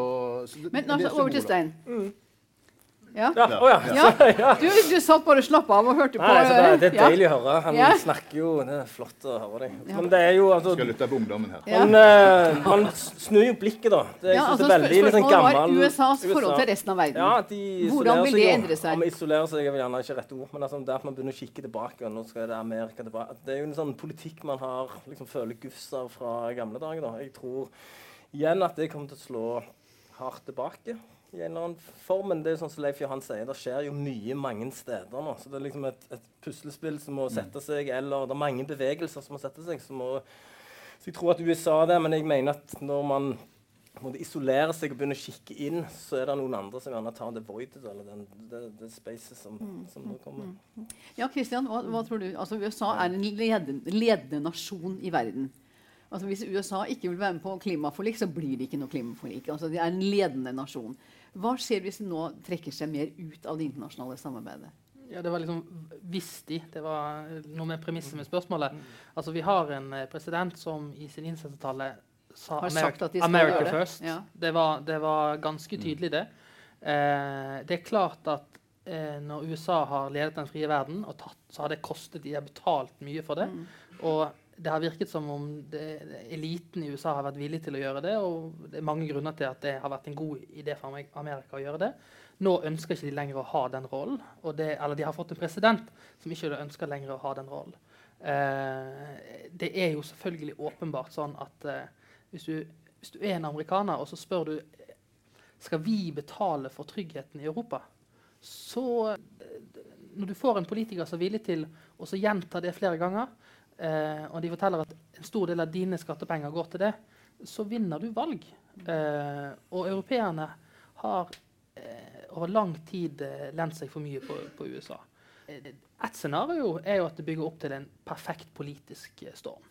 så det- Men altså, over til Stein. Stein. Ja. Ja, Oh, ja. (laughs) ja. Du, du satt bare og slapp av og hørte på. Nei, altså, det, er- det er deilig å høre. Han Ja. snakker jo Det er flott å høre deg. Men det er jo altså Skal lytte på ungdommen her. Han, uh, han snur jo blikket, da. Det, jeg Ja, synes altså, det er veldig liksom, gammel var gammel USAs forhold til resten av verden. Ja, de Hvordan vil det endre seg? Om isolerer seg er vel gjerne ikke rett ord, men altså, det at man begynner å kikke tilbake. og Nå skal det Amerika tilbake. Det er jo en sånn politikk man har liksom føler gufs av fra gamle dager. da. Jeg tror igjen at det kommer til å slå hardt tilbake. I en eller annen form, men det er jo sånn som Leif Johan sier, det skjer jo mye mange steder nå. Så det er liksom et, et puslespill som må sette seg, eller det er mange bevegelser som må sette seg. som må så jeg tror at USA er det, men jeg mener at når man måtte isolere seg og begynne å kikke inn, så er det noen andre som gjerne tar det voidet, eller den, det, det spacet som, som nå kommer. Ja, Christian, hva, hva tror du? Altså, USA er en ledende, ledende nasjon i verden. Altså Hvis USA ikke vil være med på klimaforlik, så blir det ikke noe klimaforlik. Altså De er en ledende nasjon. Hva skjer hvis de nå trekker seg mer ut av det internasjonale samarbeidet? Ja, det var liksom de. Det var noe med premisset med spørsmålet. Altså, Vi har en eh, president som i sin innsettelsestale sa Har sagt at de skal America gjøre det. first. Ja. Det, var, det var ganske tydelig, det. Eh, det er klart at eh, når USA har ledet den frie verden, og tatt, så har det kostet De har betalt mye for det. Mm. Og det har virket som om det, eliten i USA har vært villig til å gjøre det. Og det er mange grunner til at det har vært en god idé for Amerika å gjøre det. Nå ønsker ikke de lenger å ha den rollen. Det, eller de har fått en president som ikke ønsker lenger å ha den rollen. Eh, det er jo selvfølgelig åpenbart sånn at eh, hvis, du, hvis du er en amerikaner, og så spør du skal vi betale for tryggheten i Europa, så eh, Når du får en politiker som er villig til å gjenta det flere ganger, eh, og de forteller at en stor del av dine skattepenger går til det, så vinner du valg. Eh, og europeerne har eh, over lang tid eh, lent seg for mye på, på USA. Eh, Et scenario er jo at det bygger opp til en perfekt politisk eh, storm.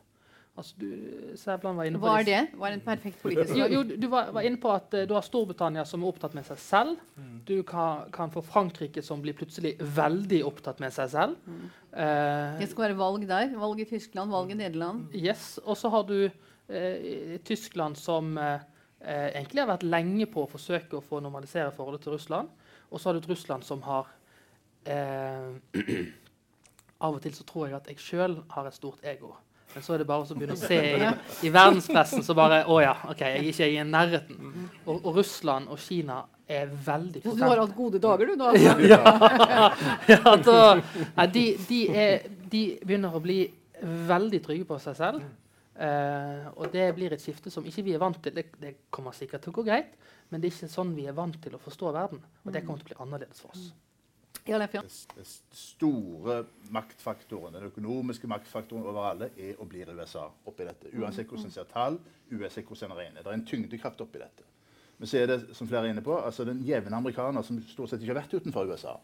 Altså, du, Sæbland var inne på var det? disse- det? En perfekt politisk jo, jo, du var, var inne på at uh, du har Storbritannia som er opptatt med seg selv. Du kan, kan få Frankrike som blir plutselig veldig opptatt med seg selv. Eh, Det skal være valg der. Valg i Tyskland, valg i Nederland. yes, Og så har du uh, Tyskland som egentlig har vært lenge på å forsøke å få normalisere forholdet til Russland. Og så har du et Russland som har eh, (clears throat) Av og til så tror jeg at jeg sjøl har et stort ego. Men så er det bare å begynne å se i, i verdenspressen, så bare Å ja, OK, jeg er ikke i nærheten. Og, og Russland og Kina er veldig Så du har hatt gode dager, du, da? (laughs) ja, da, nei, de, de, er, de begynner å bli veldig trygge på seg selv. Eh, og det blir et skifte som ikke vi er vant til. Det, det kommer sikkert til å gå greit, men det er ikke sånn vi er vant til å forstå verden. Og det kommer til å bli annerledes for oss. Ja. Den store maktfaktoren, den økonomiske maktfaktoren over alle, er og blir USA oppi dette. Uansett hvordan en ser tall, uansett hvordan en regner. Det er en tyngdekraft oppi dette. Men så er det, som flere er inne på, altså den jevne amerikaner som stort sett ikke har vært utenfor USA,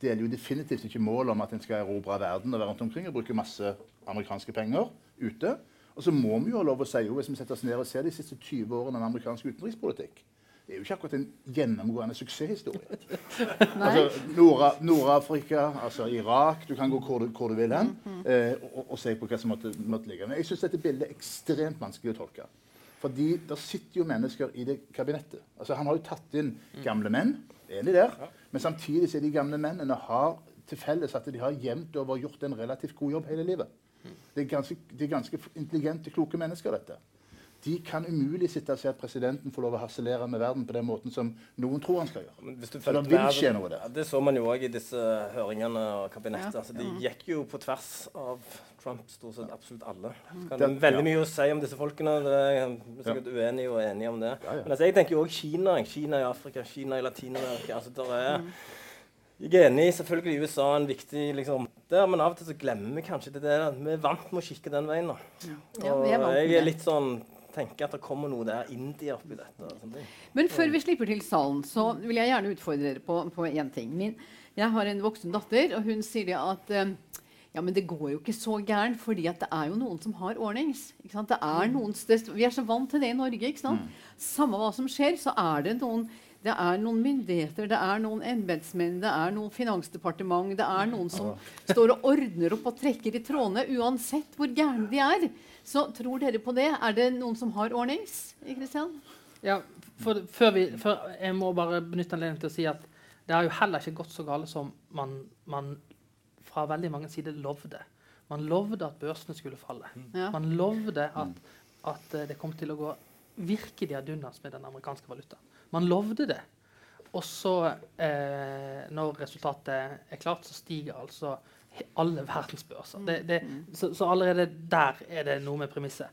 deler jo definitivt ikke målet om at en skal erobre verden og være rundt omkring og bruke masse amerikanske penger ute. Og så må vi jo ha lov å si, jo, hvis vi setter oss ned og ser de siste 20 årene med amerikansk utenrikspolitikk, det er jo ikke akkurat en gjennomgående suksesshistorie. (laughs) Altså, Nord- Nord-Afrika, altså Irak Du kan gå hvor du, hvor du vil hen eh, og, og se på hva som måtte, måtte ligge. Men jeg syns dette bildet er ekstremt vanskelig å tolke. Fordi der sitter jo mennesker i det kabinettet. Altså, han har jo tatt inn gamle menn. Enig der. Men samtidig så er de gamle mennene har til felles at de har jevnt over gjort en relativt god jobb hele livet. Det er ganske, de er ganske intelligente, kloke mennesker, dette. De kan umulig sitte og se at presidenten får lov å harselere med verden på den måten som noen tror han skal gjøre. Men hvis du For det vil skje noe der. Det så man jo òg i disse høringene og kabinettet. Ja. Altså, de gikk jo på tvers av Trump, stort sett absolutt alle. Kan Det- det, veldig mye å si om disse folkene. Det er vi er sikkert uenige og enige om det. Men altså, jeg tenker jo òg Kina. Kina i Afrika, Kina i Latin-Amerika. Altså, der er jeg er enig i selvfølgelig USA er en viktig liksom, der, men av og til så glemmer vi kanskje det der. Vi er vant med å kikke den veien. da. Ja, Og er jeg det. er litt sånn tenker at det kommer noe der India oppi dette. Men før vi slipper til salen, så vil jeg gjerne utfordre dere på, på én ting. Min, jeg har en voksen datter, og hun sier det at eh, ja, men det går jo ikke så gærent, fordi at det er jo noen som har ordnings. Ikke sant? Det er noen sted, vi er så vant til det i Norge. ikke sant? Samme hva som skjer, så er det noen det er noen myndigheter, det er noen embetsmenn, det er noen finansdepartement, det er noen som står og ordner opp og trekker i trådene, uansett hvor gærne de er. Så tror dere på det? Er det noen som har ordnings? Kristian? Ja, for, før vi, før, jeg må bare benytte anledningen til å si at det har jo heller ikke gått så galt som man, man fra veldig mange sider lovde. Man lovde at børsene skulle falle. Ja. Man lovde at, at eh, det kom til å gå virkelig ad undas med den amerikanske valutaen. Man lovde det. Og så, eh, når resultatet er klart, så stiger altså alle verdens børser. Det, det, så, så allerede der er det noe med premisset.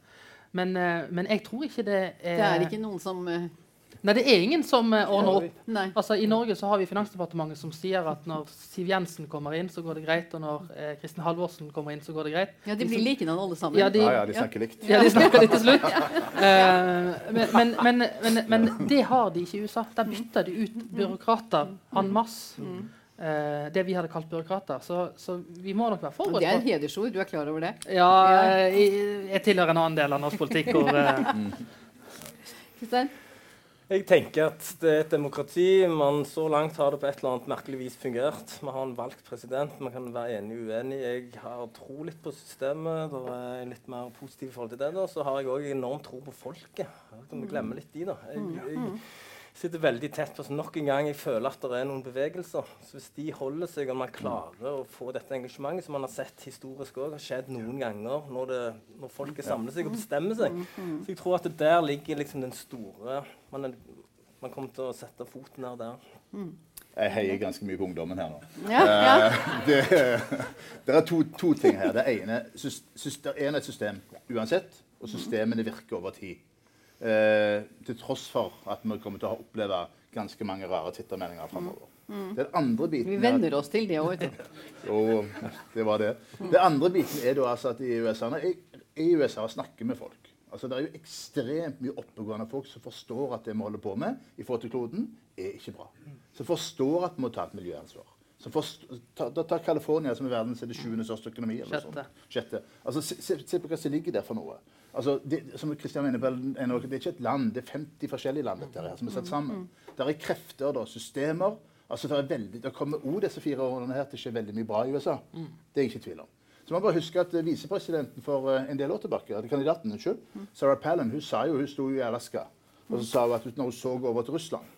Men, eh, men jeg tror ikke det er Det er ikke noen som eh, Nei, det er ingen som eh, ordner opp. Altså, I Norge så har vi Finansdepartementet som sier at når Siv Jensen kommer inn, så går det greit. Og når eh, Kristin Halvorsen kommer inn, så går det greit. Ja, de blir likedan alle sammen. Ja, de- Ja, ja, de snakker likt. Ja, de snakker litt til slutt. Uh, (laughs) men, men, men, men, men det har de ikke i USA. Der bytter de ut byråkrater en masse. Eh, det vi hadde kalt byråkrater. Så, så vi må nok være forberedt på det er en hedersord. Du er klar over det? ja, Ja. jeg, jeg tilhører en annen del av norsk politikk hvor eh, (laughs) Kristian? Jeg tenker at det er et demokrati. Man så langt har det på et eller annet merkelig vis fungert. Vi har en valgt president. Man kan være enig og uenig. Jeg har tro litt på systemet. Det er litt mer positiv forhold til det. da. Så har jeg òg enorm tro på folket. Vi kan glemme litt de, da. Jeg, jeg sitter veldig tett på så nok en gang jeg føler at det er noen bevegelser. Så hvis de holder seg, og man klarer å få dette engasjementet, som man har sett historisk òg, har skjedd noen ganger når, det, når folket samler seg og bestemmer seg. Så jeg tror at det der ligger liksom den store Man, er, man kommer til å sette foten ned der. Jeg heier ganske mye på ungdommen her nå. Ja, ja. Eh, Det, det er to, to ting her. Ene det ene er et system uansett, og systemene virker over tid. Eh, til tross for at vi kommer til å oppleve ganske mange rare Twitter-meldinger framover. Den andre biten Vi er venner oss til det òg. (laughs) Jo, det var det. Den andre biten er da altså at i USA, i USA snakker med folk altså Det er jo ekstremt mye oppegående folk som forstår at det vi holder på med i forhold til kloden, er ikke bra. Som forstår at vi må ta et miljøansvar. Som ta, da tar California, som er verdens er det sjuende største økonomi. eller Sjette. Sjette. Altså, se, se på hva som ligger der for noe. Altså, det, som Kristian var inne er det er ikke et land, det er 50 forskjellige land dette her, som er satt sammen. Det er krefter, da, systemer. altså Det, er veldig, det kommer òg disse fire årene her til å skje veldig mye bra i USA. Det er jeg ikke i tvil om. Så man bare huske at eh, Visepresidenten for eh, en del år tilbake, kandidaten unnskyld, Sarah Palin, hun sa jo hun sto jo i Alaska og så sa hun at når hun så over til Russland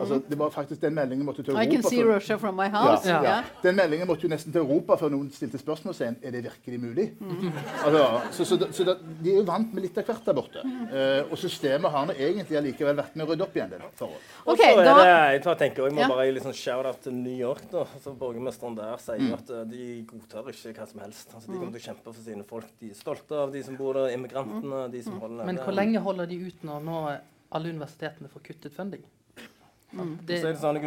altså Det var faktisk den meldingen måtte til I can Europa see for- Russia from my house. ja, Ja. ja. Den meldingen måtte jo nesten til Europa før noen stilte spørsmålstegn er det virkelig mulig. Altså, så så, så da, De er jo vant med litt av hvert der borte. Uh, og systemet har nå egentlig allikevel vært med å rydde opp i en del forhold. Og så er da- det, jeg, tenker, jeg må Ja. bare gi litt sånn shout-out til New York. da. Så borgermesteren der sier mm. at eh, de godtar ikke hva som helst. Altså, de kommer til å kjempe for sine folk. De er stolte av de som bor der, immigrantene, de som holder Men hvor lenge holder de ut når nå alle universitetene får kuttet funding? Så Det, er det sånn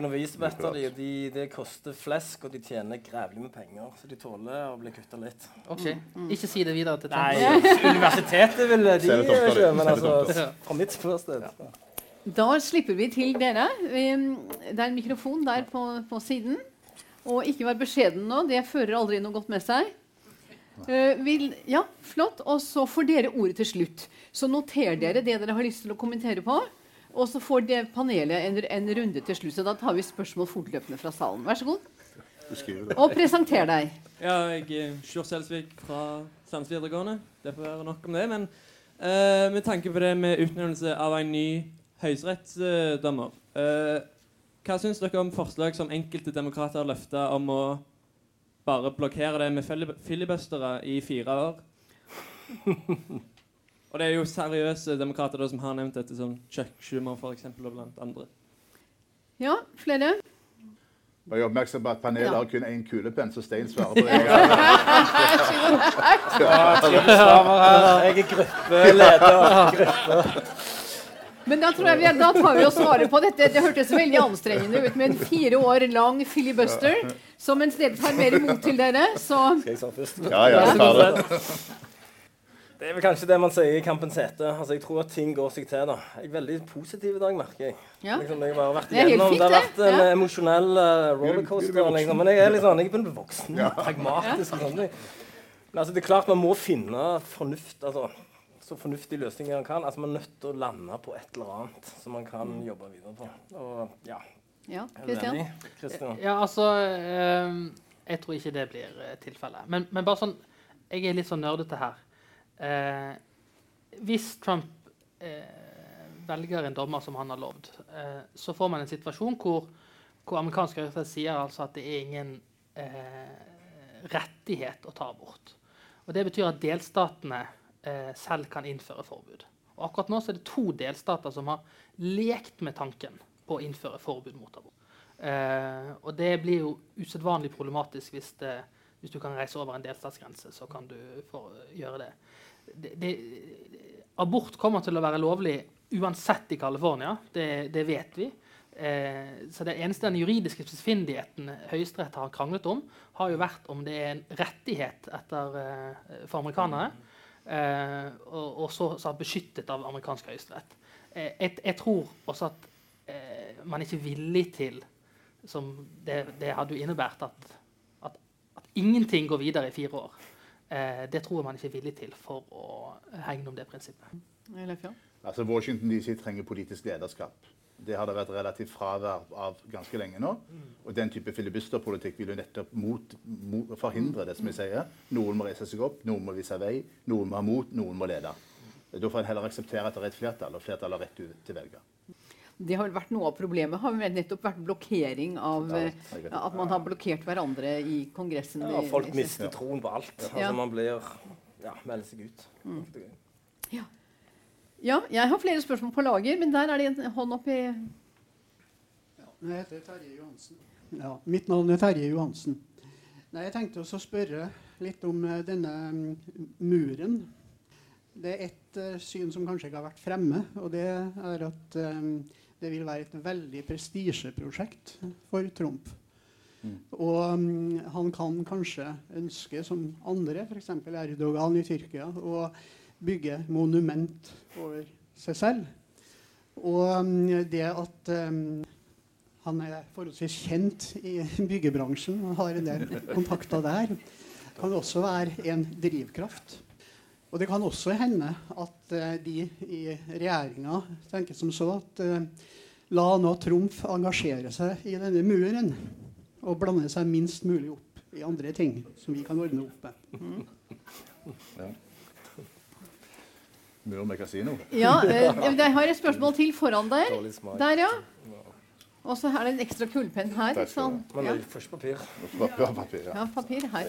at de, de, det koster flesk, og de tjener grævlig med penger. Så de tåler å bli kutta litt. ok, Ikke si det videre til Nei, Trump. (laughs) universitetet vil de kjøre, ikke, men det altså fra mitt ståsted Da slipper vi til dere. Det er en mikrofon der på, på siden. Og ikke vær beskjeden nå, det fører aldri noe godt med seg. Uh, vil, ja, flott. Og så får dere ordet til slutt. Så noter dere det dere har lyst til å kommentere på. Og så får det panelet en, en runde til slutt. Så da tar vi spørsmål fortløpende fra salen. Vær så god. Du skriver det. Og presenter deg. Ja, jeg er Sjur Selsvik fra Sandnes videregående. Det får være nok om det. Men uh, med tanke på det med utnevnelse av en ny høyesterettsdommer uh, Hva syns dere om forslag som enkelte demokrater har løfta om å bare blokkere det med fili- filibustere i fire år? (laughs) Og det er jo seriøse demokrater da, som har nevnt dette, som Chuck Schumer for eksempel, og blant andre. Ja, flere? Bare gjør oppmerksom på at panelet Ja. har kun én kulepenn, så Stein svarer på (laughs) det. Jeg er gruppeleder. Men da, tror jeg vi, da tar vi og svarer på dette. Det hørtes veldig anstrengende ut med en fire år lang filibuster. Så mens dere tar mer imot til dere, så Skal jeg svare først? Ja, ja, jeg tar det. Det er vel kanskje det man sier i kampens hete. Altså, jeg tror at ting går seg til. da. Jeg er veldig positiv i dag, merker jeg. Ja. Liksom, jeg har vært Det er helt igjennom. fint, det har vært en Ja. emosjonell uh, rollercoaster. Liksom. Men jeg er litt sånn, jeg er voksen, ja. Pragmatisk. og sånn. Men altså, det er klart man må finne fornuft, altså, så fornuftige løsninger man kan. Altså, Man er nødt til å lande på et eller annet som man kan jobbe videre på. Og ja, Ja, Kristian? Ja, altså ehm, Jeg tror ikke det blir uh, tilfellet. Men, men bare sånn Jeg er litt sånn nerdete her. Eh, hvis Trump eh, velger en dommer som han har lovd, eh, så får man en situasjon hvor, hvor amerikanske høyesterett sier altså at det er ingen eh, rettighet å ta abort. Og Det betyr at delstatene eh, selv kan innføre forbud. Og Akkurat nå så er det to delstater som har lekt med tanken på å innføre forbud mot abort. Eh, og det blir jo usedvanlig problematisk hvis, det, hvis du kan reise over en delstatsgrense. så kan du få gjøre det. Det, det. Abort kommer til å være lovlig uansett i California. Det, det vet vi. Eh, så det eneste den juridiske spissfindigheten Høyesterett har kranglet om, har jo vært om det er en rettighet etter, eh, for amerikanere, eh, og, og så, så beskyttet av amerikansk høyesterett. Eh, jeg, jeg tror også at eh, man ikke er villig til som det, det hadde jo innebært at, at, at ingenting går videre i fire år. Eh, det tror jeg man ikke er villig til for å hegne om det prinsippet. Altså Washington DC trenger politisk lederskap. Det har det vært relativt fravær av ganske lenge nå. Og den type filibusterpolitikk vil jo nettopp mot, mot, forhindre det som jeg sier. Noen må reise seg opp, noen må vise vei, noen må ha mot, noen må lede. Da får en heller akseptere at det er et flertall, og flertallet har rett til til å velge. Det har vel vært Noe av problemet har vel nettopp vært blokkering av Ja, eh. At man har blokkert hverandre i Kongressen. Ja, folk mister troen på alt. Altså, Ja. Man blir Ja, melder seg ut. Ja, jeg har flere spørsmål på lager, men der er det en hånd opp i Jeg heter Terje Johansen. Ja, mitt navn er Terje Johansen. Nei, jeg tenkte også å spørre litt om eh, denne mm, muren. Det er ett uh, syn som kanskje ikke har vært fremme, og det er at eh, det vil være et veldig prestisjeprosjekt for Trump. Mm. Og um, han kan kanskje ønske, som andre, f.eks. Erdogan i Tyrkia, å bygge monument over seg selv. Og um, det at um, han er forholdsvis kjent i byggebransjen og har en del (laughs) kontakter der. Kan også være en drivkraft. Og det kan også hende at eh, de i regjeringa tenker som så at eh, la nå Trumf engasjere seg i denne muren og blande seg minst mulig opp i andre ting som vi kan ordne opp med. Mur med kasino. Ja, eh, jeg har et spørsmål til foran der. Der, ja. Og så er det en ekstra kullpenn her. Ikke sant? Men Ja. det er først papir. Papir, ja. ja, papir her.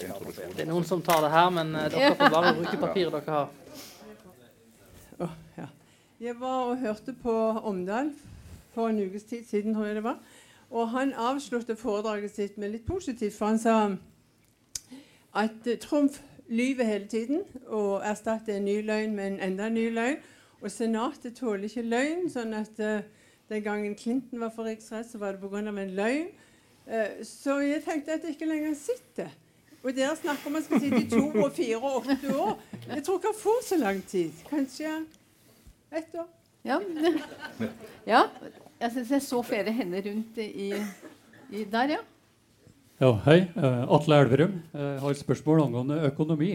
Det er noen som tar det her, men eh, dere får bare bruke papiret dere har. Jeg var og hørte på Omdal for en ukes tid siden, tror jeg det var. Og han avsluttet foredraget sitt med litt positivt, for han sa at Trumf lyver hele tiden og erstatter en ny løgn med en enda ny løgn. Og Senatet tåler ikke løgn, sånn at eh, den gangen Clinton var for riksrett, så var det pga. en løgn. Eh, så jeg tenkte at jeg ikke lenger sitter. Og dere snakker om at man skal sitte i to og fire og åtte år. Jeg tror ikke han får så lang tid. Kanskje ett år. Ja. ja. Jeg syns jeg så flere hender rundt i, i Der, ja. Ja, hei. Eh, Atle Elverum. Jeg har et spørsmål angående økonomi.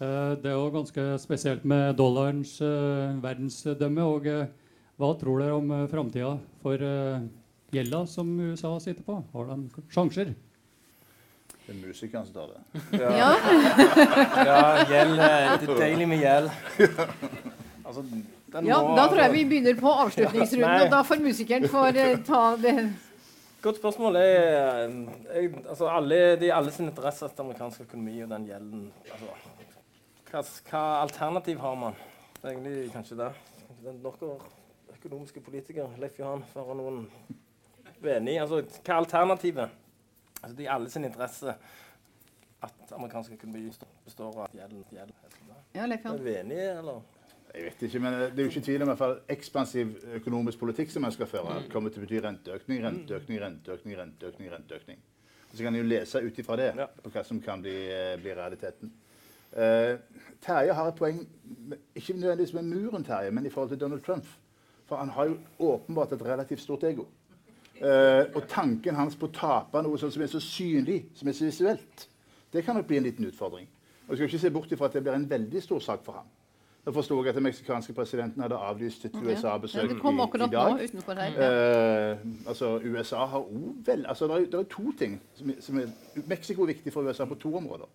Eh, Det er jo ganske spesielt med dollarens eh, verdensdømme. og eh, Hva tror dere om uh, framtida for eh, gjelda som USA sitter på? Har de sjanser? Det er musikeren som tar det. ja. Ja, (laughs) gjeld. eh, Det er deilig med gjeld. (laughs) Altså, den Ja, må- da tror jeg vi begynner på avslutningsrunden, ja, og da får musikeren få uh, ta det. Godt spørsmål. er, eh, jeg, altså alle, Det er i alle sin interesse at amerikansk økonomi og den gjelden altså, hva, hva alternativ har man? Det er egentlig kanskje det. Den- Dere økonomiske politikere, Leif Johan, ha noen uenig altså, Hva er alternativet? Altså, det er i alle sin interesse at amerikansk økonomi består av gjeld. gjeld. Ja, Leif Johan. Er du enig, eller? Jeg vet ikke, men Det er jo ikke tvil om i hvert fall ekspansiv økonomisk politikk som man skal føre, kommer til å bety renteøkning, renteøkning, renteøkning, renteøkning. renteøkning. Så kan en jo lese ut ifra det Ja. på hva som kan bli, eh, bli realiteten. Uh, Terje har et poeng, ikke nødvendigvis med muren, Terje, men i forhold til Donald Trump. For han har jo åpenbart et relativt stort ego. Eh, og tanken hans på å tape noe sånt som er så synlig, som er så visuelt, det kan nok bli en liten utfordring. Og jeg skal ikke se bort ifra at det blir en veldig stor sak for ham. Da forsto jeg at den meksikanske presidenten hadde avlyst et USA-besøk okay. i, i dag. nå Eh, altså, USA har òg vel altså, det, er, det er to ting som, som er Mexico er viktig for USA på to områder.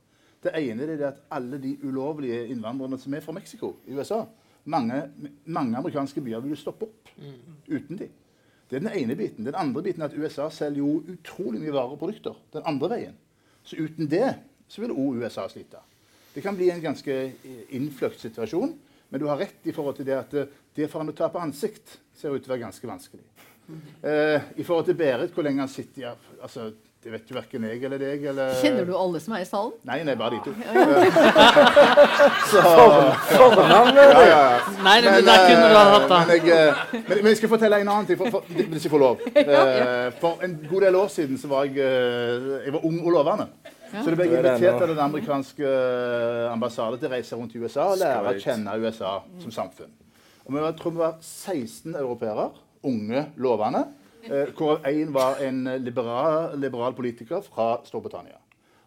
Det ene er det at alle de ulovlige innvandrerne som er fra Mexico i USA Mange, mange amerikanske byer vil stoppe opp uten de. Det er den ene biten. Den andre biten er at USA selger jo utrolig mye varer og produkter den andre veien. Så uten det så vil òg USA slite. Det kan bli en ganske innfløkt situasjon, men du har rett i forhold til det at eh, det for han å tape ansikt ser ut til å være ganske vanskelig. Eh, I forhold til Berit, hvor lenge han sitter ja, altså, Det vet jo verken jeg eller deg. Eller... Kjenner du alle som er i salen? Nei, nei, bare de to. (laughs) Fornavnet? Ja, ja. Nei, det, Men, der kunne du ha eh, hatt men, jeg, eh, men, men jeg skal fortelle en annen ting, for, for, hvis jeg får lov. (laughs) Eh, For en god del år siden så var jeg, jeg var ung og lovende. Så det ble jeg er det invitert av den amerikanske ambassaden ambassade til å reise rundt i USA og lære å kjenne USA som samfunn. Og vi var, jeg tror vi var 16 europeere, unge, lovende, hvorav én var en liberal, liberal politiker fra Storbritannia.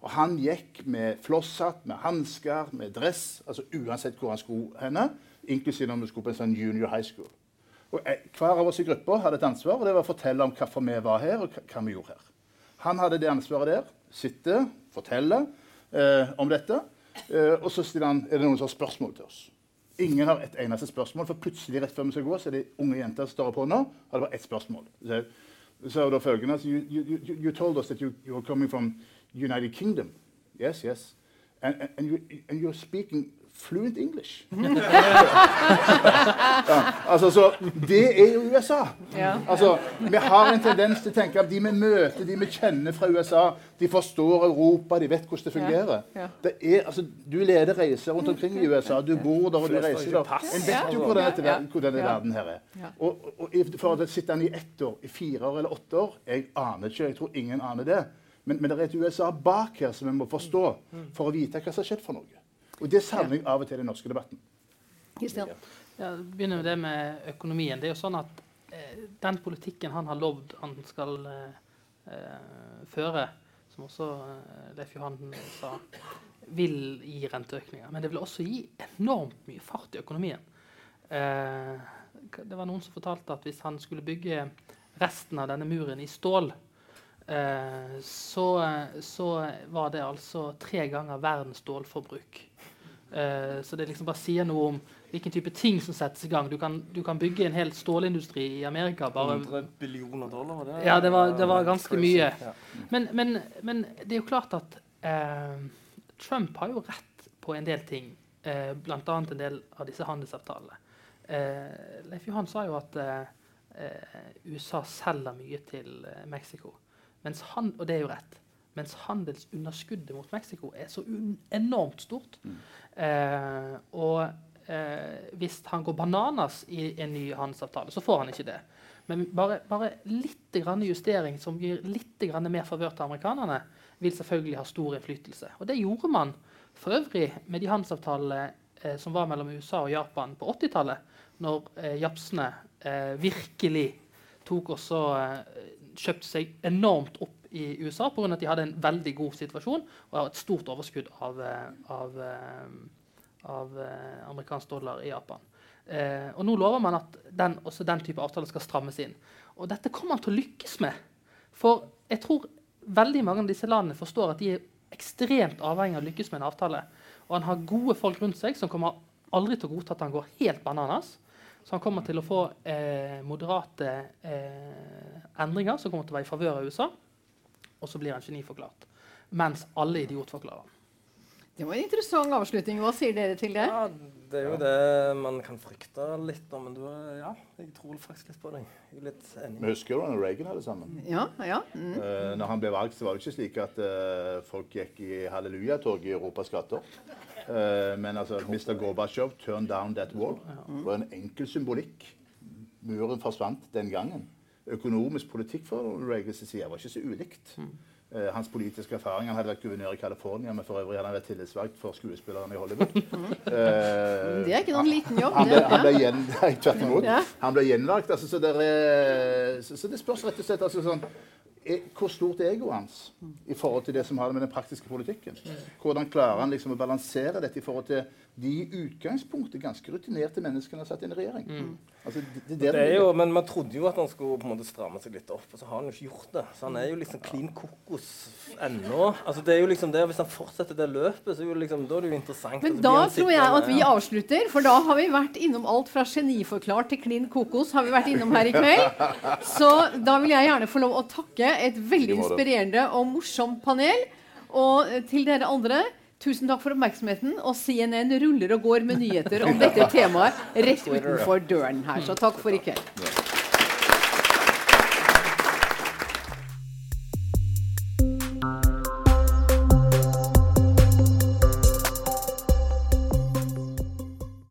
Og han gikk med flosshatt, med hansker, med dress, altså uansett hvor han skulle henne, inklusiv når vi skulle på en sånn junior high school. Og Hver av oss i gruppa hadde et ansvar, og det var å fortelle om hvorfor vi var her, og hva vi gjorde her. Han hadde det ansvaret der. Sitte, fortelle eh, om dette. Eh, og så stiller han, er det noen som har spørsmål til oss. Ingen har et eneste spørsmål, for plutselig rett før vi skal gå, så er det unge jenter som står på hånda, har det bare ett spørsmål. Så, så er det følgende you, you, you told us that you, you were coming from United Kingdom. Yes, yes. And, and, and, you, and you're speaking fluent English. (laughs) ja, altså, så Det er jo USA. Ja. Altså, vi har en tendens til å tenke at de vi møter, de vi kjenner fra USA, de forstår Europa, de vet hvordan det fungerer. Ja. Det er, altså, du leder reiser rundt omkring i USA, du bor der og du reiser der. En vet jo hvordan denne, hvor denne verden her er. Og, og, og for å sitte den i ett år, i fire år eller åtte år, jeg aner ikke, jeg tror ingen aner det. Men, men det er et USA bak her som vi må forstå for å vite hva som har skjedd for noe. Og det savner jeg av og til i den norske debatten. Kristian. Ja, begynner med det med økonomien. Det er jo sånn at eh, den politikken han har lovd han skal eh, eh, føre, som også eh, Leif Johan sa, vil gi renteøkninger. Men det vil også gi enormt mye fart i økonomien. Eh, det var noen som fortalte at hvis han skulle bygge resten av denne muren i stål, eh, så, så var det altså tre ganger verdens stålforbruk. Eh, så det liksom bare sier noe om hvilken type ting som settes i gang. Du kan, du kan bygge en hel stålindustri i Amerika. bare... 100 billioner dollar? det? Ja, det var, det var ganske Crazy. mye. Ja. Men, men, men det er jo klart at eh, Trump har jo rett på en del ting. Eh, Bl.a. en del av disse handelsavtalene. Eh, Leif Johan sa jo at USA selger mye til Mexico. Mens han, og det er jo rett. Mens handelsunderskuddet mot Mexico er så enormt stort. Eh, og eh, hvis han går bananas i en ny handelsavtale, så får han ikke det. Men bare, bare litt grann justering som gir litt grann mer favør til amerikanerne, vil selvfølgelig ha stor innflytelse. Og det gjorde man for øvrig med de handelsavtalene eh, som var mellom USA og Japan på 80-tallet, når eh, japsene eh, virkelig tok og eh, kjøpte seg enormt opp i USA pga. at de hadde en veldig god situasjon og et stort overskudd av, eh, av, eh, av eh, amerikansk dollar i Japan. Eh, og nå lover man at den, også den type avtaler skal strammes inn. Og dette kommer man til å lykkes med. For jeg tror veldig mange av disse landene forstår at de er ekstremt avhengig av å lykkes med en avtale. Og han har gode folk rundt seg som kommer aldri til å godta at han går helt bananas. Så han kommer til å få eh, moderate eh, endringer som kommer til å være i favør av USA. Og så blir han geniforklart. Mens alle idiotforklarer han. Det var en interessant avslutning. Hva sier dere til det? Ja, det er jo det man kan frykte litt, da, men du, ja, jeg tror faktisk litt på deg. Jeg er litt enig. Vi husker jo da Reagan hadde sammen. Ja, ja. Mm. Uh, når han ble valgt, så var det ikke slik at uh, folk gikk i hallelujatog i Europas gater. Uh, men altså, Mr. Gorbatsjov 'turn down that wall'. Det var en enkel symbolikk. Muren forsvant den gangen. Økonomisk politikk fra Reagans side var ikke så ulikt. Eh, hans politiske erfaring Han hadde vært guvernør i California, men for øvrig hadde han vært tillitsvalgt for skuespillerne i Hollywood. (laughs) Eh, Det er ikke noen liten jobb. han ble, det. han ble Ja. gjen. (laughs) Ja. Han ble gjenvalgt. Altså, så, er, så, så det spørs rett og slett altså, sånn, er, Hvor stort er egoet hans i forhold til det som har med den praktiske politikken? Hvordan klarer han liksom å balansere dette i forhold til de i utgangspunktet ganske rutinerte menneskene har satt inn i regjering? Altså, det, det, Det det er jo, men man trodde jo at han skulle på en måte stramme seg litt opp, og så har han jo ikke gjort det. Så han er jo liksom klin kokos ennå. Altså det er jo liksom det, Hvis han fortsetter det løpet, så er jo liksom, da er det jo interessant. Men da tror jeg at vi avslutter, for da har vi vært innom alt fra geniforklart til klin kokos. har vi vært innom her i kveld. Så da vil jeg gjerne få lov å takke et veldig inspirerende og morsomt panel. Og til dere andre, tusen takk for oppmerksomheten. Og CNN ruller og går med nyheter om dette temaet rett utenfor døren her. Så takk for i kveld.